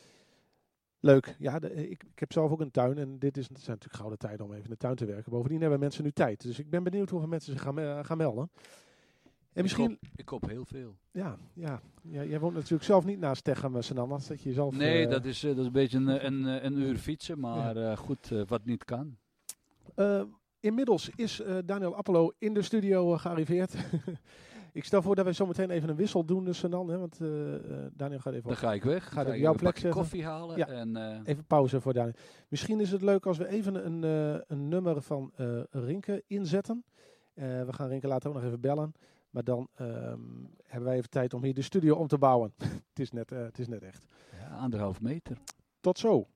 Leuk. Ja, de- ik, ik heb zelf ook een tuin. En dit is, het zijn natuurlijk gouden tijden om even in de tuin te werken. Bovendien hebben mensen nu tijd. Dus ik ben benieuwd hoeveel mensen zich gaan, me- gaan melden. En misschien, Ik, hoop heel veel. ja, ja, ja, jij woont natuurlijk zelf niet naast Techem, Sanannas. Dat je zelf, Nee, eh, dat, is, eh, dat is een beetje een, een, een, uur fietsen, maar eh, goed, eh, wat niet kan. Eh, inmiddels is eh, Daniel Appelo in de studio eh, gearriveerd. ik stel voor dat wij zometeen even een wissel doen dus dan. Hè, want eh, eh, Daniel gaat even, Dan ga ik weg. Gaat Ga ik jouw plek koffie halen. Ja. En, eh, even pauze voor Daniel. Misschien is het leuk als we even een, een nummer van Rinke inzetten. We gaan Rinke later ook nog even bellen. Maar dan ehm, hebben wij even tijd om hier de studio om te bouwen. het, is net, het is net echt. ja, anderhalf meter. Tot zo.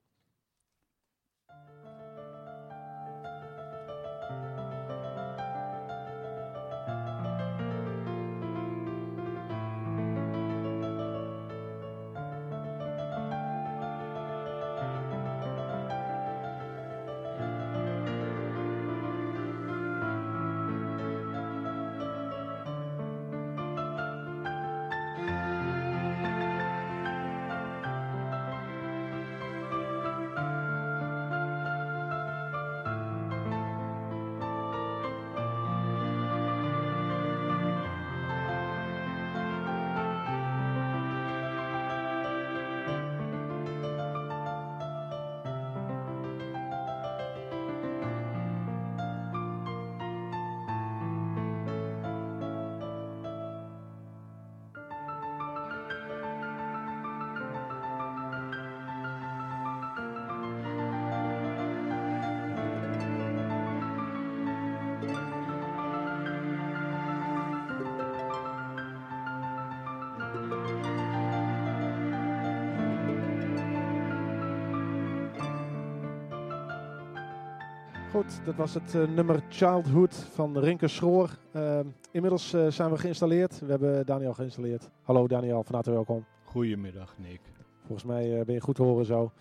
Dat was het eh, nummer Childhood van Rinke Schroor. Ehm, inmiddels eh, zijn we geïnstalleerd. We hebben Daniel geïnstalleerd. Hallo Daniel, van harte welkom. Goedemiddag, Nick. Volgens mij eh, ben je goed te horen zo.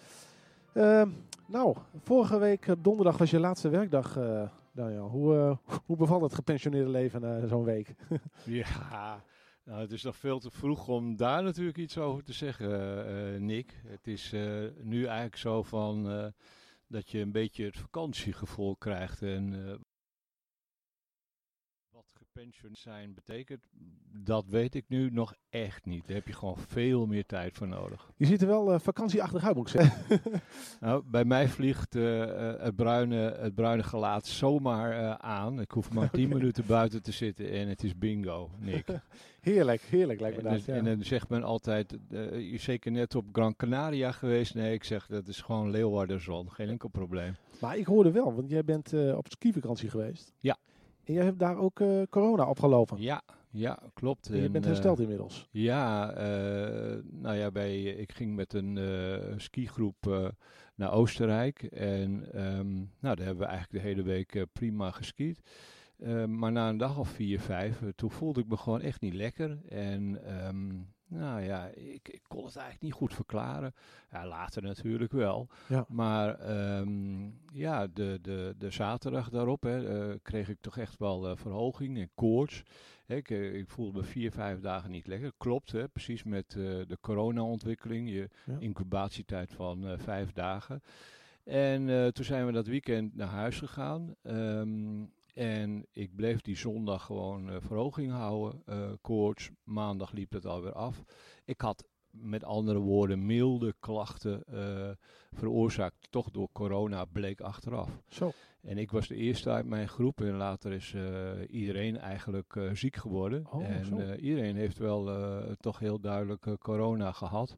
Ehm, nou, vorige week donderdag was je laatste werkdag, Daniel. Hoe, hoe bevalt het gepensioneerde leven na zo'n week? Ja, nou, het is nog veel te vroeg om daar natuurlijk iets over te zeggen, Nick. Het is nu eigenlijk zo van dat je een beetje het vakantiegevoel krijgt. En gepensioneerd zijn betekent, dat weet ik nu nog echt niet. Daar heb je gewoon veel meer tijd voor nodig. Je ziet er wel eh, vakantieachtig uit, moet ik zeggen. Nou, bij mij vliegt eh, eh, het, bruine, het bruine gelaat zomaar aan. Ik hoef maar 10 minuten buiten te zitten en het is bingo, Nick. heerlijk, heerlijk lijkt me En, dat. ja. en dan zegt men altijd, je zeker net op Gran Canaria geweest. Nee, ik zeg, dat is gewoon Leeuwarderzon. Geen enkel probleem. Maar ik hoorde wel, want jij bent op skivakantie geweest. Ja. En jij hebt daar ook eh, corona opgelopen. Ja, ja, klopt. En je En, bent eh, hersteld inmiddels. Ja, eh, nou ja, bij, ik ging met een skigroep naar Oostenrijk. En ehm, nou, daar hebben we eigenlijk de hele week prima geskiet. Maar na een dag of vier, vijf, toen voelde ik me gewoon echt niet lekker. En ehm, nou ja, ik, ik kon het eigenlijk niet goed verklaren. Ja, later natuurlijk wel. Ja. Maar ehm, ja, de, de, de zaterdag daarop hè, eh, kreeg ik toch echt wel eh, verhoging en koorts. Hè, Ik, eh, ik voelde me vier, vijf dagen niet lekker. Klopt, hè, precies met de corona-ontwikkeling. Je Ja. incubatietijd van vijf dagen. En toen zijn we dat weekend naar huis gegaan. Ehm, en ik bleef die zondag gewoon eh, verhoging houden. eh, koorts, maandag liep het alweer af. Ik had met andere woorden milde klachten eh, veroorzaakt, toch door corona, bleek achteraf. Zo. En ik was de eerste uit mijn groep en later is iedereen eigenlijk ziek geworden. Oh, zo. en iedereen heeft wel toch heel duidelijk corona gehad.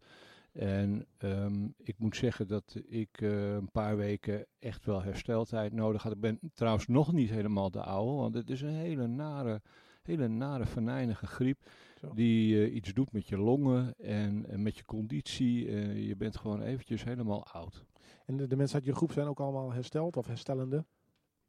En ehm, ik moet zeggen dat ik eh, een paar weken echt wel hersteltijd nodig had. Ik ben trouwens nog niet helemaal de oude, want het is een hele nare, hele nare venijnige griep. Zo. Die eh, iets doet met je longen en, en met je conditie. Eh, je bent gewoon eventjes helemaal oud. En de, de mensen uit je groep zijn ook allemaal hersteld of herstellende?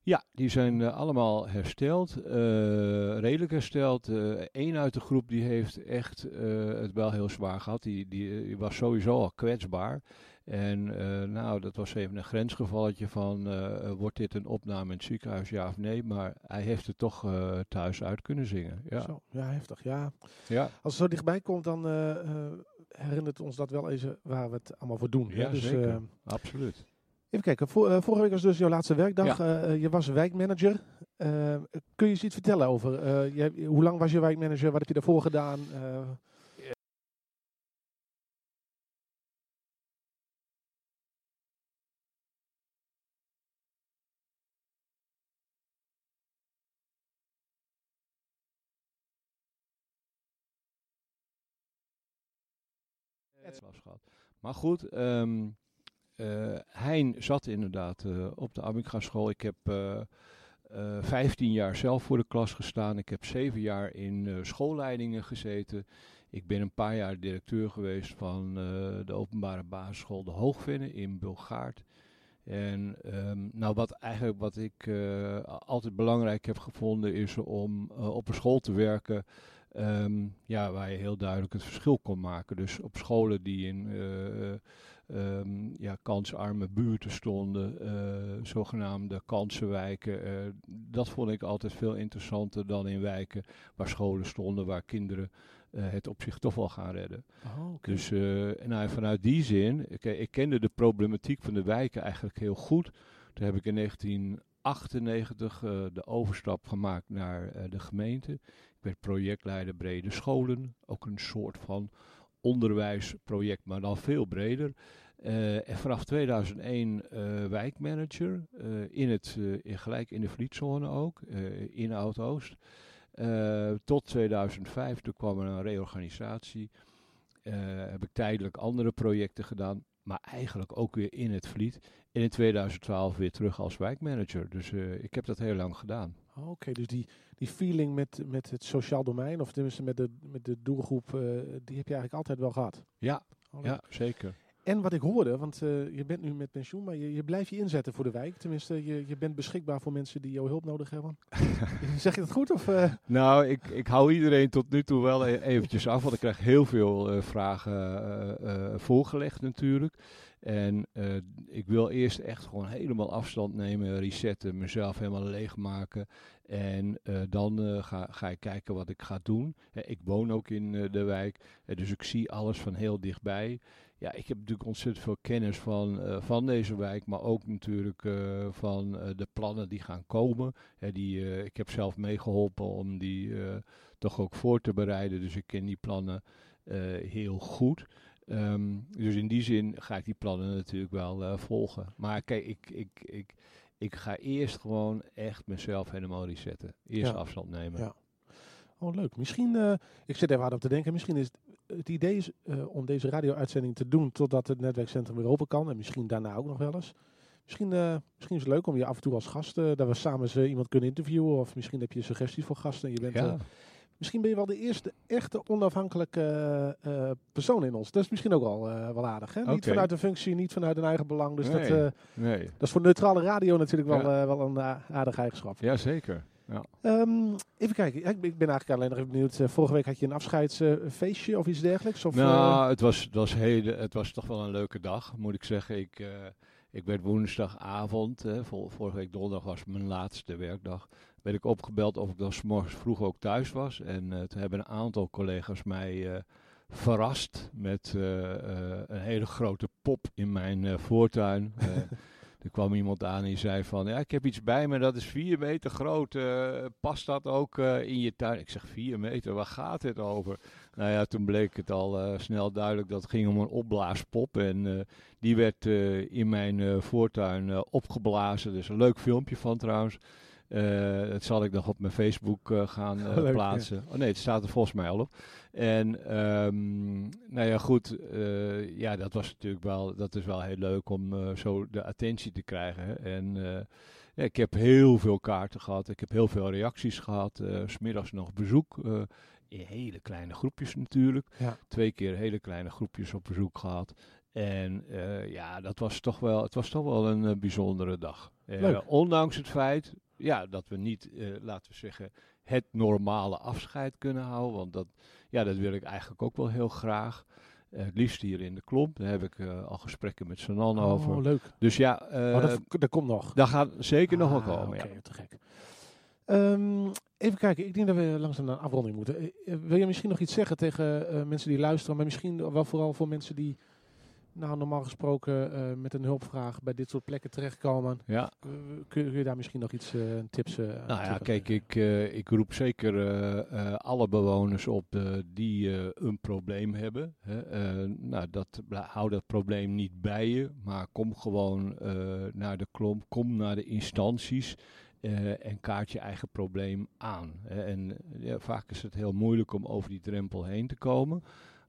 Ja, die zijn eh, allemaal hersteld, eh, redelijk hersteld. Eén uit de groep die heeft echt eh, het wel heel zwaar gehad. Die, die, die was sowieso al kwetsbaar. En eh, nou, dat was even een grensgevalletje van, eh, wordt dit een opname in het ziekenhuis, ja of nee? Maar hij heeft het toch eh, thuis uit kunnen zingen. Ja, Zo. Ja, heftig. Ja. ja. Als het zo dichtbij komt, dan eh, eh, herinnert ons dat wel eens waar we het allemaal voor doen. hè? Ja, dus, zeker. eh, absoluut. Even kijken, Vor- eh, vorige week was dus jouw laatste werkdag. Ja. Eh, je was wijkmanager. Eh, kun je eens iets vertellen over, eh, je, hoe lang was je wijkmanager? Wat heb je daarvoor gedaan? Eh, was gehad. Maar goed, ehm eh, Hein zat inderdaad eh, op de Amiga school. Ik heb eh, eh, 15 jaar zelf voor de klas gestaan. Ik heb 7 jaar in eh, schoolleidingen gezeten. Ik ben een paar jaar directeur geweest van eh, de openbare basisschool De Hoogvenne in Bulgaard. En ehm, nou wat eigenlijk wat ik eh, altijd belangrijk heb gevonden is om eh, op een school te werken ehm, ja, waar je heel duidelijk het verschil kon maken. Dus op scholen die in eh, ehm, ja, kansarme buurten stonden, eh, zogenaamde kansenwijken. eh, dat vond ik altijd veel interessanter dan in wijken waar scholen stonden waar kinderen eh, het op zich toch wel gaan redden. oh. Dus en nou, vanuit die zin, ik, ik kende de problematiek van de wijken eigenlijk heel goed. Toen heb ik in 1998 eh, de overstap gemaakt naar de gemeente. Ik werd projectleider brede scholen, ook een soort van onderwijsproject, maar dan veel breder. Eh, en vanaf 2001 eh, wijkmanager, eh, in het, in, gelijk in de Vlietzone ook, in Oud-Oost. Tot 2005, toen kwam er een reorganisatie. Heb ik tijdelijk andere projecten gedaan, maar eigenlijk ook weer in het Vliet. En in 2012 weer terug als wijkmanager. Dus ik heb dat heel lang gedaan. Oké, dus die, die feeling met, met het sociaal domein, of tenminste met de, met de doelgroep, eh, die heb je eigenlijk altijd wel gehad. Ja, Oh, ja zeker. En wat ik hoorde, want eh, je bent nu met pensioen, maar je, je blijft je inzetten voor de wijk. Tenminste, je, je bent beschikbaar voor mensen die jouw hulp nodig hebben. zeg je dat goed? Of, eh? Nou, ik, ik hou iedereen tot nu toe wel e- eventjes af, want ik krijg heel veel vragen voorgelegd natuurlijk. En ik wil eerst echt gewoon helemaal afstand nemen, resetten, mezelf helemaal leegmaken. En eh, dan eh, ga, ga ik kijken wat ik ga doen. Ik woon ook in eh, de wijk, dus ik zie alles van heel dichtbij. Ja, ik heb natuurlijk ontzettend veel kennis van, van deze wijk, maar ook natuurlijk van de plannen die gaan komen. Die, ik heb zelf meegeholpen om die toch ook voor te bereiden, dus ik ken die plannen heel goed. Ehm, dus in die zin ga ik die plannen natuurlijk wel volgen. Maar kijk, ik, ik, ik, ik ga eerst gewoon echt mezelf helemaal resetten. Eerst Ja. afstand nemen. Ja. Oh, leuk. Misschien, eh, ik zit er hard op te denken, misschien is het, het idee is, eh, om deze radio-uitzending te doen totdat het netwerkcentrum weer open kan. En misschien daarna ook nog wel eens. Misschien, eh, misschien is het leuk om je af en toe als gast, dat we samen eens, iemand kunnen interviewen. Of misschien heb je suggesties voor gasten. En je bent, Ja. Misschien ben je wel de eerste echte onafhankelijke eh, eh, persoon in ons. Dat is misschien ook al eh, wel aardig. Hè? Niet vanuit een functie, niet vanuit een eigen belang. Dus dat, Nee. dat is voor neutrale radio natuurlijk wel, Ja. wel een aardige eigenschap. Ja, zeker. Ja. Ehm, even kijken. Ik, ben- ik ben eigenlijk alleen nog even benieuwd. vorige week had je een afscheidsfeestje of iets dergelijks? Of, nou, het, was, het, was hele, het was toch wel een leuke dag, moet ik zeggen. Ik, ik werd woensdagavond, vol- vorige week donderdag was mijn laatste werkdag, werd ik opgebeld of ik dan 's morgens vroeg ook thuis was. En eh, toen hebben een aantal collega's mij eh, verrast met eh, een hele grote pop in mijn voortuin. Er kwam iemand aan en die zei van, ja, ik heb iets bij me, dat is vier meter groot. past dat ook in je tuin? Ik zeg, vier meter, waar gaat dit over? Nou ja, toen bleek het al snel duidelijk dat het ging om een opblaaspop. En die werd in mijn voortuin opgeblazen. Dus een leuk filmpje van trouwens. Eh, dat zal ik nog op mijn Facebook eh, gaan eh, Leuk, ja. plaatsen. Oh nee, het staat er volgens mij al op. En ehm, nou ja, goed. ja, dat was natuurlijk wel, dat is wel heel leuk om zo de attentie te krijgen. Hè. En ja, ik heb heel veel kaarten gehad. Ik heb heel veel reacties gehad. eh, smiddags nog bezoek. in hele kleine groepjes natuurlijk. Ja. Twee keer hele kleine groepjes op bezoek gehad. En ja, dat was toch wel, het was toch wel een bijzondere dag. Ondanks het feit ja, dat we niet, eh, laten we zeggen, het normale afscheid kunnen houden. Want dat, ja, dat wil ik eigenlijk ook wel heel graag. Eh, het liefst hier in de klomp. Daar heb ik eh, al gesprekken met Sanan oh, over. leuk. Dus ja, oh, dat, dat komt nog. daar gaat zeker nog wel Ah, komen. Ja. te gek. Ehm, even kijken, ik denk dat we langzaam naar een afronding moeten. Wil je misschien nog iets zeggen tegen mensen die luisteren, maar misschien wel vooral voor mensen die, nou normaal gesproken, eh, met een hulpvraag bij dit soort plekken terechtkomen? Ja. Eh, kun, je daar misschien nog iets, eh, tips eh, Nou ja, kijk, ik, ik roep zeker alle bewoners op die een probleem hebben. Hè. Nou, dat, hou dat probleem niet bij je, maar kom gewoon naar de klomp, kom naar de instanties en kaart je eigen probleem aan. En ja, vaak is het heel moeilijk om over die drempel heen te komen.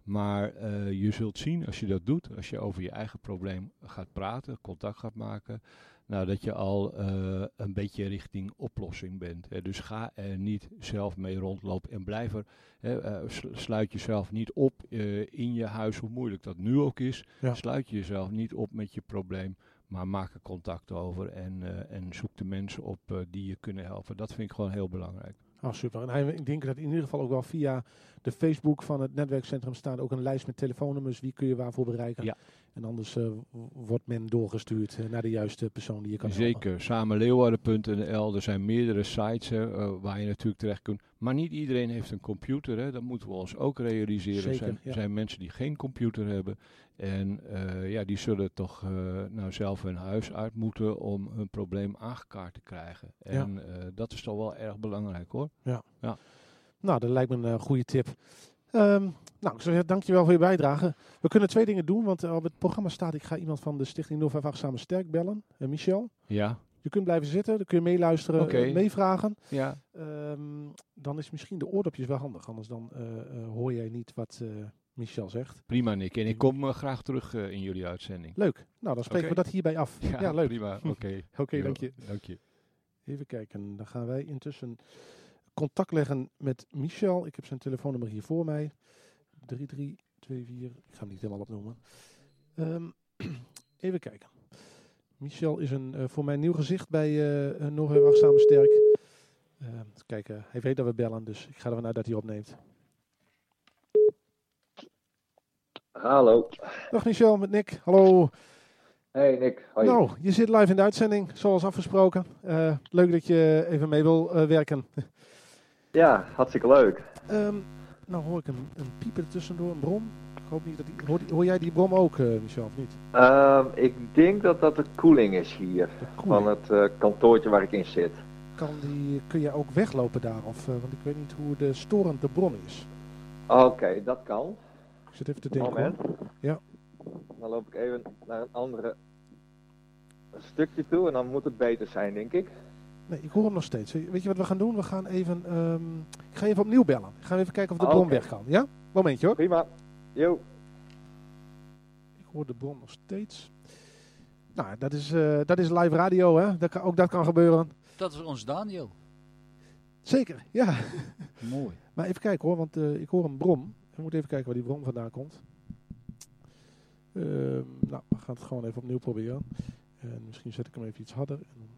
Maar eh, je zult zien als je dat doet, als je over je eigen probleem gaat praten, contact gaat maken, nou, dat je al eh, een beetje richting oplossing bent. Hè. Dus ga er niet zelf mee rondlopen en blijf er. Hè, eh, sl- sluit jezelf niet op in je huis, hoe moeilijk dat nu ook is. Ja. Sluit jezelf niet op met je probleem, maar maak er contact over en, en zoek de mensen op die je kunnen helpen. Dat vind ik gewoon heel belangrijk. Oh, super. En hij- ik denk dat in ieder geval ook wel via de Facebook van het netwerkcentrum staat ook een lijst met telefoonnummers. Wie kun je waarvoor bereiken? Ja. En anders eh, wordt men doorgestuurd eh, naar de juiste persoon die je kan helpen. Zeker, samenleeuwarden.nl. Er zijn meerdere sites eh, waar je natuurlijk terecht kunt. Maar niet iedereen heeft een computer. Hè. Dat moeten we ons ook realiseren. Zeker, er zijn, ja. zijn mensen die geen computer hebben. En eh, ja, die zullen toch eh, nou zelf hun huis uit moeten om hun probleem aangekaart te krijgen. En eh, dat is toch wel erg belangrijk hoor. Nou, dat lijkt me een goede tip. Ehm, nou, ik zou zeggen, dankjewel voor je bijdrage. We kunnen twee dingen doen, want op het programma staat... ik ga iemand van de Stichting 058 Samen Sterk bellen. Michel, Ja, je kunt blijven zitten, dan kun je meeluisteren, eh, meevragen. ja. Ehm, dan is misschien de oordopjes wel handig, anders dan hoor jij niet wat Michel zegt. prima Nick. En ik kom eh, graag terug eh, in jullie uitzending. Leuk. Nou, dan spreken we dat hierbij af. Ja, leuk. Prima, oké. Oké, dank je. Dank je. Even kijken, dan gaan wij intussen contact leggen met Michel. Ik heb zijn telefoonnummer hier voor mij. 3324, ik ga hem niet helemaal opnoemen. Ehm, even kijken. Michel is een, eh, voor mij nieuw gezicht bij uh, Noorwegen Samen Sterk. Uh, kijken, hij weet dat we bellen, dus ik ga ervan uit dat hij opneemt. Hallo. Dag Michel, met Nick. Hallo. Hey Nick. Hoi. Nou, je zit live in de uitzending, zoals afgesproken. Uh, leuk dat je even mee wil uh, werken. Ja, hartstikke leuk. Um, nou hoor ik een, een pieper tussendoor, een brom. Ik hoop niet dat die, hoor, hoor jij die brom ook, uh, Michel, of niet? Um, ik denk dat dat de koeling is hier, van het kantoortje waar ik in zit. Kan die, kun je ook weglopen daar? Of, want ik weet niet hoe de storend de bron is. Oké, okay, dat kan. Ik zit even te denken. Moment. Ja. Dan loop ik even naar een andere stukje toe en dan moet het beter zijn, denk ik. Nee, ik hoor hem nog steeds. Weet je wat we gaan doen? We gaan even, um, ik ga even opnieuw bellen. Ik ga even kijken of de bron okay. weg kan. Ja? Momentje hoor. Prima. Jo. Ik hoor de bron nog steeds. Nou, dat is, uh, dat is live radio, hè? Dat kan, ook dat kan gebeuren. Dat is ons Daniel. Zeker, ja. Mooi. Maar even kijken hoor, want uh, ik hoor een brom. We moeten even kijken waar die bron vandaan komt. Uh, nou, we gaan het gewoon even opnieuw proberen. En misschien zet ik hem even iets harder. En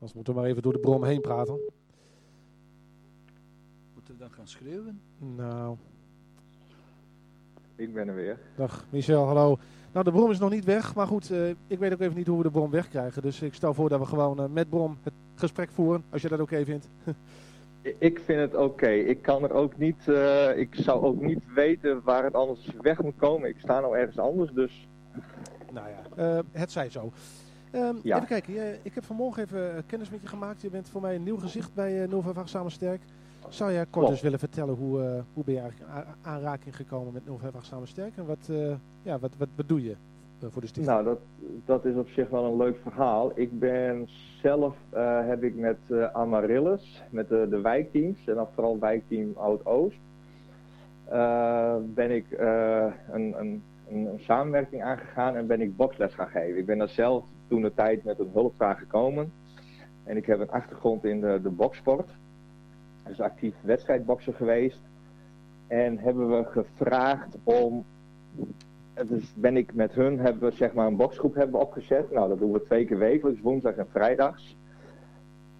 Anders moeten we maar even door de brom heen praten. Moeten we dan gaan schreeuwen? Nou. Ik ben er weer. Dag Michel, hallo. Nou, de brom is nog niet weg, maar goed, uh, ik weet ook even niet hoe we de brom wegkrijgen. Dus ik stel voor dat we gewoon uh, met brom het gesprek voeren, als je dat oké okay vindt. ik vind het oké. Okay. Ik kan er ook niet, uh, ik zou ook niet weten waar het anders weg moet komen. Ik sta nou ergens anders, dus... Nou ja, het zij zo. Um, ja. Even kijken, je, ik heb vanmorgen even uh, kennis met je gemaakt. Je bent voor mij een nieuw gezicht bij uh, Nova Samen Sterk. Zou jij kort eens willen vertellen hoe, hoe ben je eigenlijk aanraking gekomen met Nova Samen Sterk? En wat, ja, wat, wat, wat doe je voor de stichting? Nou, dat, dat is op zich wel een leuk verhaal. Ik ben zelf, heb ik met Amaryllis, met de, de wijkteams, en dan vooral wijkteam Oud-Oost, ben ik een, een, een, samenwerking aangegaan en ben ik boksles gaan geven. Ik ben daar zelf toen de tijd met een hulpvraag gekomen. En ik heb een achtergrond in de, de boksport. Dus actief wedstrijdbokser geweest. En hebben we gevraagd om. Dus ben ik met hun, hebben we zeg maar een boksgroep hebben opgezet. Nou, dat doen we twee keer wekelijks, woensdag en vrijdags.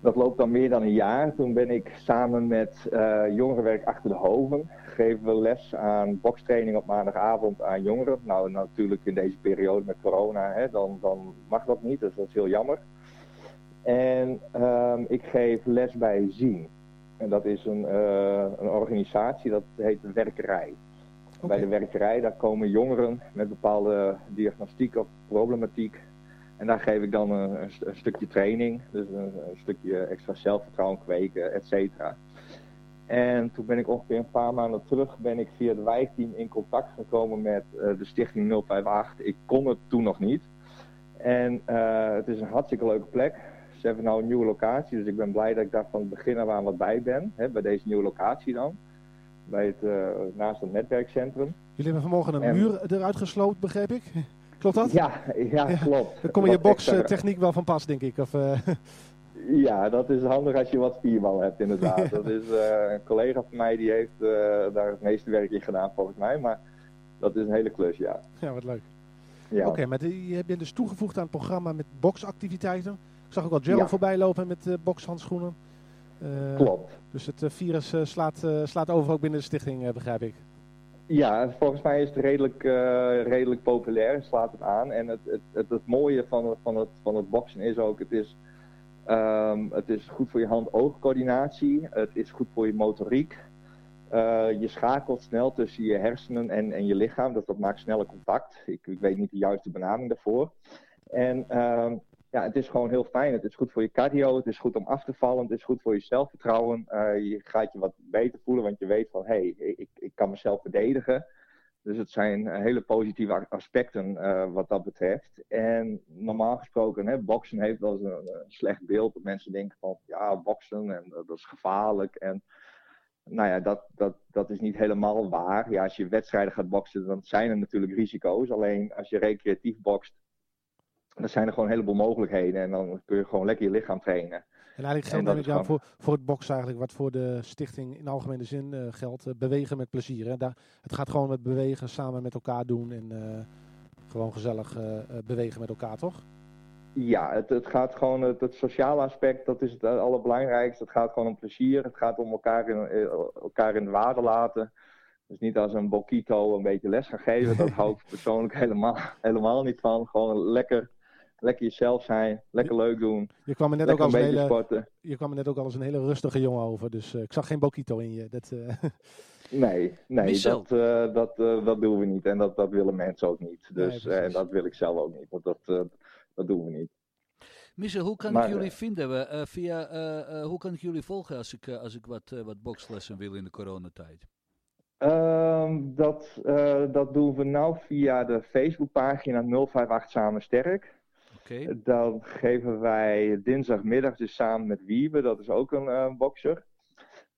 Dat loopt dan meer dan een jaar. Toen ben ik samen met uh, jongerenwerk achter de hoven. Geven we les aan bokstraining op maandagavond aan jongeren. Nou, natuurlijk in deze periode met corona, hè, dan, dan mag dat niet. Dus dat is heel jammer. En um, ik geef les bij Zien. En dat is een, uh, een organisatie, dat heet Werkerij. Okay. Bij de Werkerij, daar komen jongeren met bepaalde diagnostiek of problematiek en daar geef ik dan een, een stukje training, dus een, een, stukje extra zelfvertrouwen kweken, et cetera. En toen ben ik ongeveer een paar maanden terug ben ik via het wijkteam in contact gekomen met uh, de stichting 058. Ik kon het toen nog niet. En uh, het is een hartstikke leuke plek. Ze hebben nou een nieuwe locatie, dus ik ben blij dat ik daar van het begin af aan wat bij ben. Hè, bij deze nieuwe locatie dan. Bij het, uh, naast het netwerkcentrum. Jullie hebben vanmorgen een en... muur eruit gesloten, begreep ik? Klopt dat? Ja, ja, klopt. Dan kom je boxtechniek wel van pas, denk ik. Of. Ja, dat is handig als je wat spierbal hebt, inderdaad. dat is uh, een collega van mij die heeft uh, daar het meeste werk in gedaan, volgens mij. Maar dat is een hele klus, ja. Ja, wat leuk. Ja. Oké, okay, maar je bent dus toegevoegd aan het programma met boxactiviteiten. Ik zag ook wel Gerald ja. voorbij lopen met uh, boxhandschoenen. Klopt. Dus het virus slaat, slaat over ook binnen de stichting, begrijp ik. Ja, volgens mij is het redelijk, uh, redelijk populair, slaat het aan. En het, het, het, het mooie van het, van, het, van het boksen is ook, het is, um, het is goed voor je hand-oogcoördinatie, het is goed voor je motoriek. Uh, je schakelt snel tussen je hersenen en, en je lichaam, dus dat maakt sneller contact. Ik, ik weet niet de juiste benaming daarvoor. En um, ja, het is gewoon heel fijn. Het is goed voor je cardio, het is goed om af te vallen, het is goed voor je zelfvertrouwen. Uh, je gaat je wat beter voelen, want je weet van, hé, hey, ik, ik kan mezelf verdedigen. Dus het zijn hele positieve aspecten uh, wat dat betreft. En normaal gesproken, hè, boksen heeft wel eens een, een, slecht beeld. Dat mensen denken van, ja, boksen, en dat is gevaarlijk. En nou ja, dat, dat, dat is niet helemaal waar. Ja, als je wedstrijden gaat boksen, dan zijn er natuurlijk risico's. Alleen als je recreatief bokst, dan zijn er gewoon een heleboel mogelijkheden. En dan kun je gewoon lekker je lichaam trainen. En eigenlijk En geldt dat gewoon- voor, voor het boksen eigenlijk wat voor de stichting in algemene zin eh, geldt. eh, bewegen met plezier. Hè? Daar, het gaat gewoon met bewegen, samen met elkaar doen en eh, gewoon gezellig bewegen met elkaar, toch? Ja, het, het gaat gewoon, het, het sociale aspect, dat is het allerbelangrijkste. Het gaat gewoon om plezier. Het gaat om elkaar in, elkaar in de waarde laten. Dus niet als een Bokito een beetje les gaan geven. Dat hou ik persoonlijk helemaal, helemaal niet van. Gewoon lekker, lekker jezelf zijn, lekker leuk doen. Je kwam er net, ook als een hele, sporten. je kwam er net ook al als een hele rustige jongen over. Dus eh, ik zag geen Bokito in je. Dat, eh, Nee, nee Michel. dat, eh, dat, eh, dat doen we niet. En dat, dat willen mensen ook niet. Dus, eh, en dat wil ik zelf ook niet. Want dat, eh, dat doen we niet. Michel, hoe kan Maar, ik jullie vinden? Via, eh, eh, hoe kan ik jullie volgen als ik, als ik wat, wat bokslessen wil in de coronatijd? Ehm, dat, eh, dat doen we nou via de Facebookpagina 058 Samen Sterk. Dan geven wij dinsdagmiddag dus samen met Wiebe, dat is ook een eh bokser.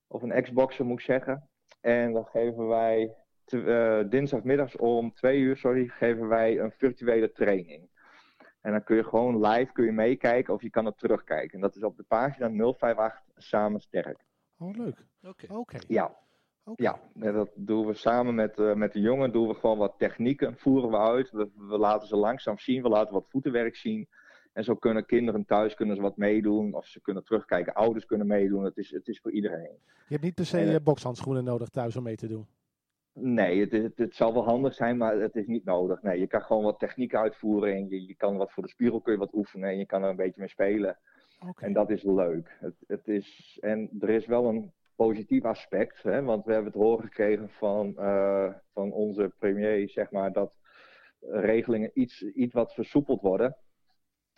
Of een ex-bokser moet ik zeggen. En dan geven wij te- eh, dinsdagmiddags om twee uur, sorry, geven wij een virtuele training. En dan kun je gewoon live kun je meekijken of je kan het terugkijken. En dat is op de pagina 058 Samen Sterk. oh, leuk. Oké. Oké. Ja, Ja, en dat doen we samen met, eh, met de jongen. Doen we gewoon wat technieken, voeren we uit. We, we laten ze langzaam zien, we laten wat voetenwerk zien. En zo kunnen kinderen thuis kunnen ze wat meedoen. Of ze kunnen terugkijken, ouders kunnen meedoen. Het is, het is voor iedereen. Je hebt niet per se eh, eh, bokshandschoenen nodig thuis om mee te doen. Nee, het, het, het zal wel handig zijn, maar het is niet nodig. Nee, je kan gewoon wat techniek uitvoeren. En je, je kan wat voor de spiegel kun je wat oefenen. En je kan er een beetje mee spelen. Oké. En dat is leuk. Het, het is, en er is wel een positief aspect, hè, want we hebben het horen gekregen van, eh, van onze premier, zeg maar, dat regelingen iets, iets wat versoepeld worden.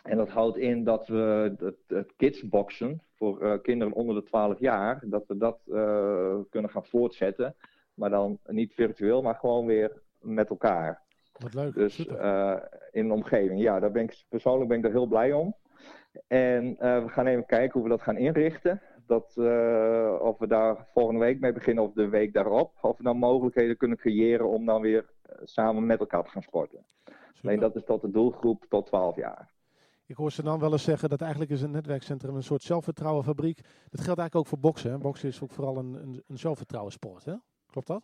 En dat houdt in dat we het, het kidsboxen voor eh, kinderen onder de 12 jaar, dat we dat eh, kunnen gaan voortzetten. Maar dan niet virtueel, maar gewoon weer met elkaar. Wat leuk. Dus in de omgeving. Ja, daar ben ik, persoonlijk ben ik er heel blij om. En we gaan even kijken hoe we dat gaan inrichten. Dat, eh, of we daar volgende week mee beginnen of de week daarop. Of we dan mogelijkheden kunnen creëren om dan weer eh, samen met elkaar te gaan sporten. Alleen dat is tot de doelgroep tot 12 jaar. Ik hoor ze dan wel eens zeggen dat eigenlijk is een netwerkcentrum een soort zelfvertrouwenfabriek. Dat geldt eigenlijk ook voor boksen. Hè? Boksen is ook vooral een, een, een zelfvertrouwensport. Hè? Klopt dat?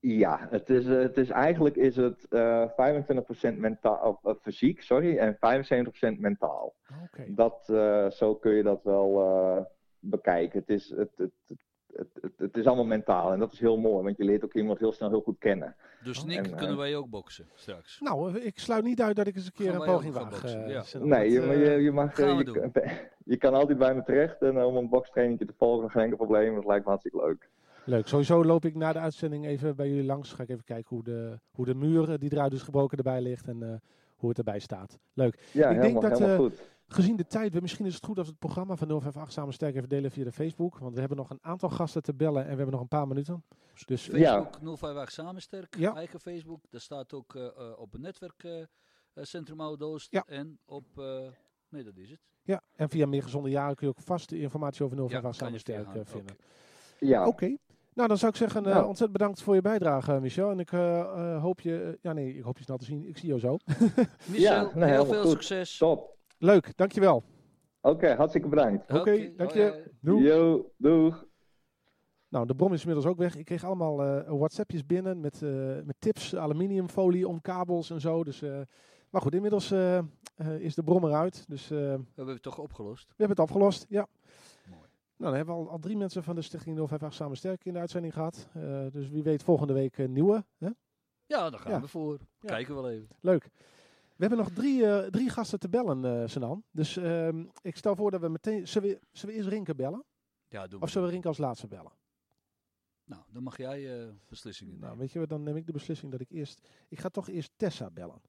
Ja, het is, eh, het is eigenlijk is het eh 25% mentaal, fysiek, sorry, en 75% mentaal. Oké. Dat, zo kun je dat wel bekijken. Het is, het, het, het, het, is allemaal mentaal en dat is heel mooi, want je leert ook iemand heel snel heel goed kennen. Dus Oh. Nick, En, eh, kunnen wij ook boksen straks? Nou, ik sluit niet uit dat ik eens een keer een poging waag. boksen, eh, ja. Nee, je, maar eh, je, je, mag, gaan we je, je kan altijd bij me terecht en om een bokstrainingje te volgen, geen enkel probleem. Dat lijkt me hartstikke leuk. Leuk. Sowieso loop ik na de uitzending even bij jullie langs. Ga ik even kijken hoe de, hoe de muur die eruit is gebroken erbij ligt en eh, hoe het erbij staat. Leuk. Ja, Ik denk helemaal, dat, helemaal eh, goed. Gezien de tijd, we- misschien is het goed als we het programma van 058 samen sterk even delen via de Facebook. Want we hebben nog een aantal gasten te bellen en we hebben nog een paar minuten. Dus Facebook 058 Samensterk, Ja. eigen Facebook. Daar staat ook eh, eh, op het netwerkcentrum Oudoost Ja. en op... eh, nee, dat is het. ja, en via Meer Gezonde Jaren kun je ook vast de informatie over 058 Ja, samen sterk eh, vinden. Ja, Oké. Nou, dan zou ik zeggen, eh, Nou. ontzettend bedankt voor je bijdrage, eh, Michel. En ik eh, eh, hoop je, eh, ja nee, ik hoop je snel te zien. Ik zie jou zo. Michel, nou, heel veel goed. succes. top. Leuk, dankjewel. Oké, hartstikke bedankt. Oké, dank je. Doei. Yo, doeg. Nou, de brom is inmiddels ook weg. Ik kreeg allemaal eh, WhatsAppjes binnen met, eh, met tips, aluminiumfolie om kabels en zo. Dus, eh, maar goed, inmiddels eh, eh, is de brom eruit. Dus eh, We hebben het toch opgelost. we hebben het afgelost, ja. Mooi. Nou, dan hebben we al, al drie mensen van de Stichting 058 Samen Sterk in de uitzending gehad. Eh, dus wie weet volgende week een nieuwe. Hè? Ja, daar gaan Ja. we voor. Ja. Kijken we wel even. Leuk. We hebben nog drie, eh, drie gasten te bellen, Senan. Dus ehm, ik stel voor dat we meteen... Zullen we, zullen we eerst Rinke bellen? Ja, doen we. Of zullen we Rinke als laatste bellen? Nou, dan mag jij eh beslissingen nemen. Nou, weet je wat, dan neem ik de beslissing dat ik eerst... Ik ga toch eerst Tessa bellen.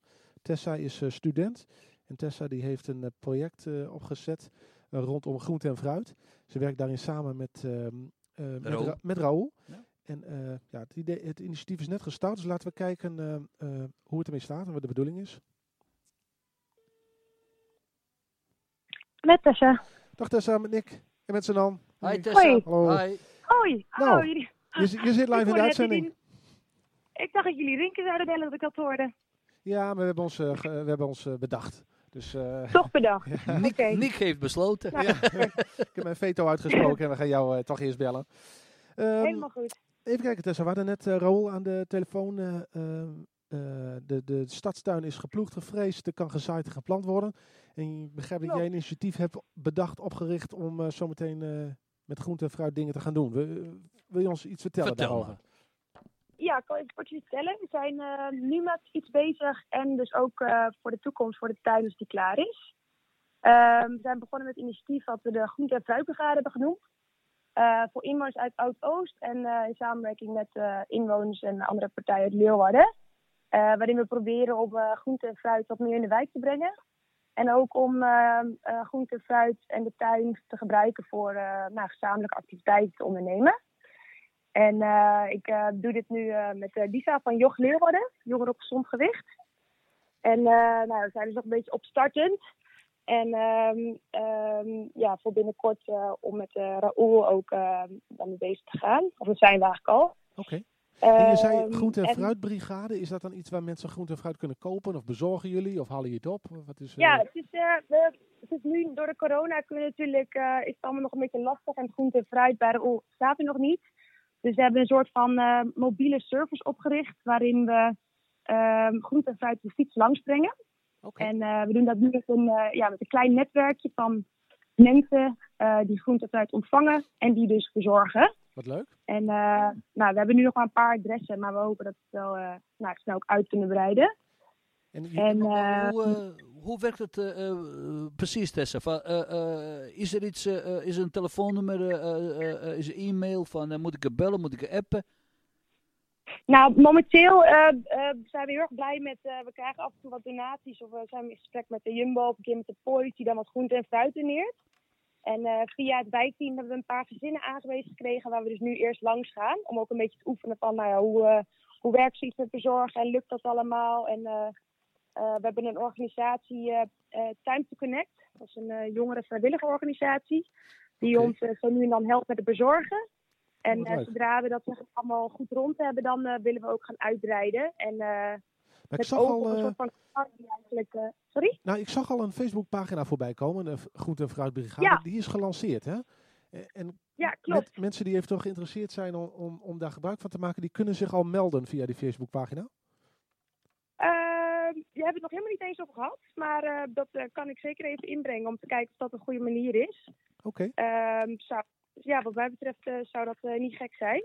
Tessa is student. En Tessa die heeft een project opgezet rondom groente en fruit. Ze werkt daarin samen met, ehm, eh, met, Raoul. Ra- met Raoul. Ja. En ja, het, idee, het initiatief is net gestart. Dus laten we kijken hoe het ermee staat en wat de bedoeling is. Met Tessa. Dag Tessa, met Nick en met Senan. Hi Tessa. Hoi. Hallo. Hoi. Nou, Hallo, jullie. Je, zi- je zit live Ik in de uitzending. jullie- Ik dacht dat jullie Rinke zouden bellen dat ik dat hoorde. Ja, maar we hebben ons, eh, we hebben ons eh, bedacht Dus eh, Toch bedacht. Nick. Nick heeft besloten. Nou, ik heb mijn veto uitgesproken en we gaan jou toch eerst bellen. Ehm, Helemaal goed. Even kijken Tessa, we hadden net Raoul aan de telefoon. Eh, de, de stadstuin is geploegd, gevreesd, er kan gezaaid en geplant worden. En ik begrijp dat jij een initiatief hebt bedacht, opgericht om eh, zometeen eh, met groente en fruit dingen te gaan doen. Wil, wil je ons iets vertellen Vertel daarover? Ja, ik kan even kort iets vertellen. We zijn eh, nu met iets bezig en dus ook eh, voor de toekomst, voor de tuin als die klaar is. Ehm, we zijn begonnen met een initiatief dat we de Groente- en Fruitbrigade hebben genoemd. Eh, voor inwoners uit Oud-Oost en eh, in samenwerking met eh, inwoners en andere partijen uit Leeuwarden. Eh, waarin we proberen om eh, groente en fruit wat meer in de wijk te brengen. En ook om eh, eh, groente en fruit en de tuin te gebruiken voor nou, gezamenlijke activiteiten te ondernemen. En ik doe dit nu met Lisa van Jog Leeuwarden, Jongeren op Gezond Gewicht. En nou, we zijn dus nog een beetje opstartend. En ehm, ehm, ja, voor binnenkort om met Raoul ook daarmee bezig te gaan. Of dat zijn we eigenlijk al. Oké. En je zei Ehm, groente- en en- fruitbrigade. Is dat dan iets waar mensen groente en fruit kunnen kopen? Of bezorgen jullie? Of halen jullie het op? Wat is, eh, Ja, het is, eh, we, het is nu door de corona kunnen natuurlijk, eh, is het allemaal nog een beetje lastig. En groente en fruit bij Raoul staat er nog niet. Dus we hebben een soort van eh, mobiele service opgericht. Waarin we ehm groente en fruit op de fiets langsbrengen. Oké. En eh, we doen dat nu met een, eh, ja, met een klein netwerkje van mensen eh, die groente en fruit ontvangen. En die dus verzorgen. Wat leuk. En eh, nou, we hebben nu nog maar een paar adressen. Maar we hopen dat we het wel eh, nou, snel ook uit kunnen breiden. En, hoe, eh, hoe werkt het precies, Tessa? Van, is er iets, is er een telefoonnummer, is er e-mail van, moet ik er bellen, moet ik er appen? Nou, momenteel zijn we heel erg blij met. we krijgen af en toe wat donaties. Of we zijn in gesprek met de Jumbo of een keer met de Poort, die dan wat groente en fruit doneert. En eh, via het wijkteam hebben we een paar gezinnen aangewezen gekregen. Waar we dus nu eerst langs gaan. Om ook een beetje te oefenen van nou ja, hoe, eh, hoe werkt zoiets met bezorgen en lukt dat allemaal. En eh, we hebben een organisatie, Time to Connect. Dat is een jongere vrijwillige organisatie. Die ons zo nu en dan helpt met het bezorgen. En zodra we dat allemaal goed rond hebben, dan willen we ook gaan uitbreiden. En Maar ik zag al, een eh, van eigenlijk... eh, sorry? nou, ik zag al een Facebookpagina voorbij komen. De groente en fruitbrigade. Ja. Die is gelanceerd, hè? En Ja, klopt. met- mensen die eventueel geïnteresseerd zijn om, om, om daar gebruik van te maken, die kunnen zich al melden via die Facebookpagina. Ehm, je hebt het nog helemaal niet eens over gehad. Maar eh, dat kan ik zeker even inbrengen om te kijken of dat een goede manier is. Oké. Ehm, ja, wat mij betreft zou dat niet gek zijn.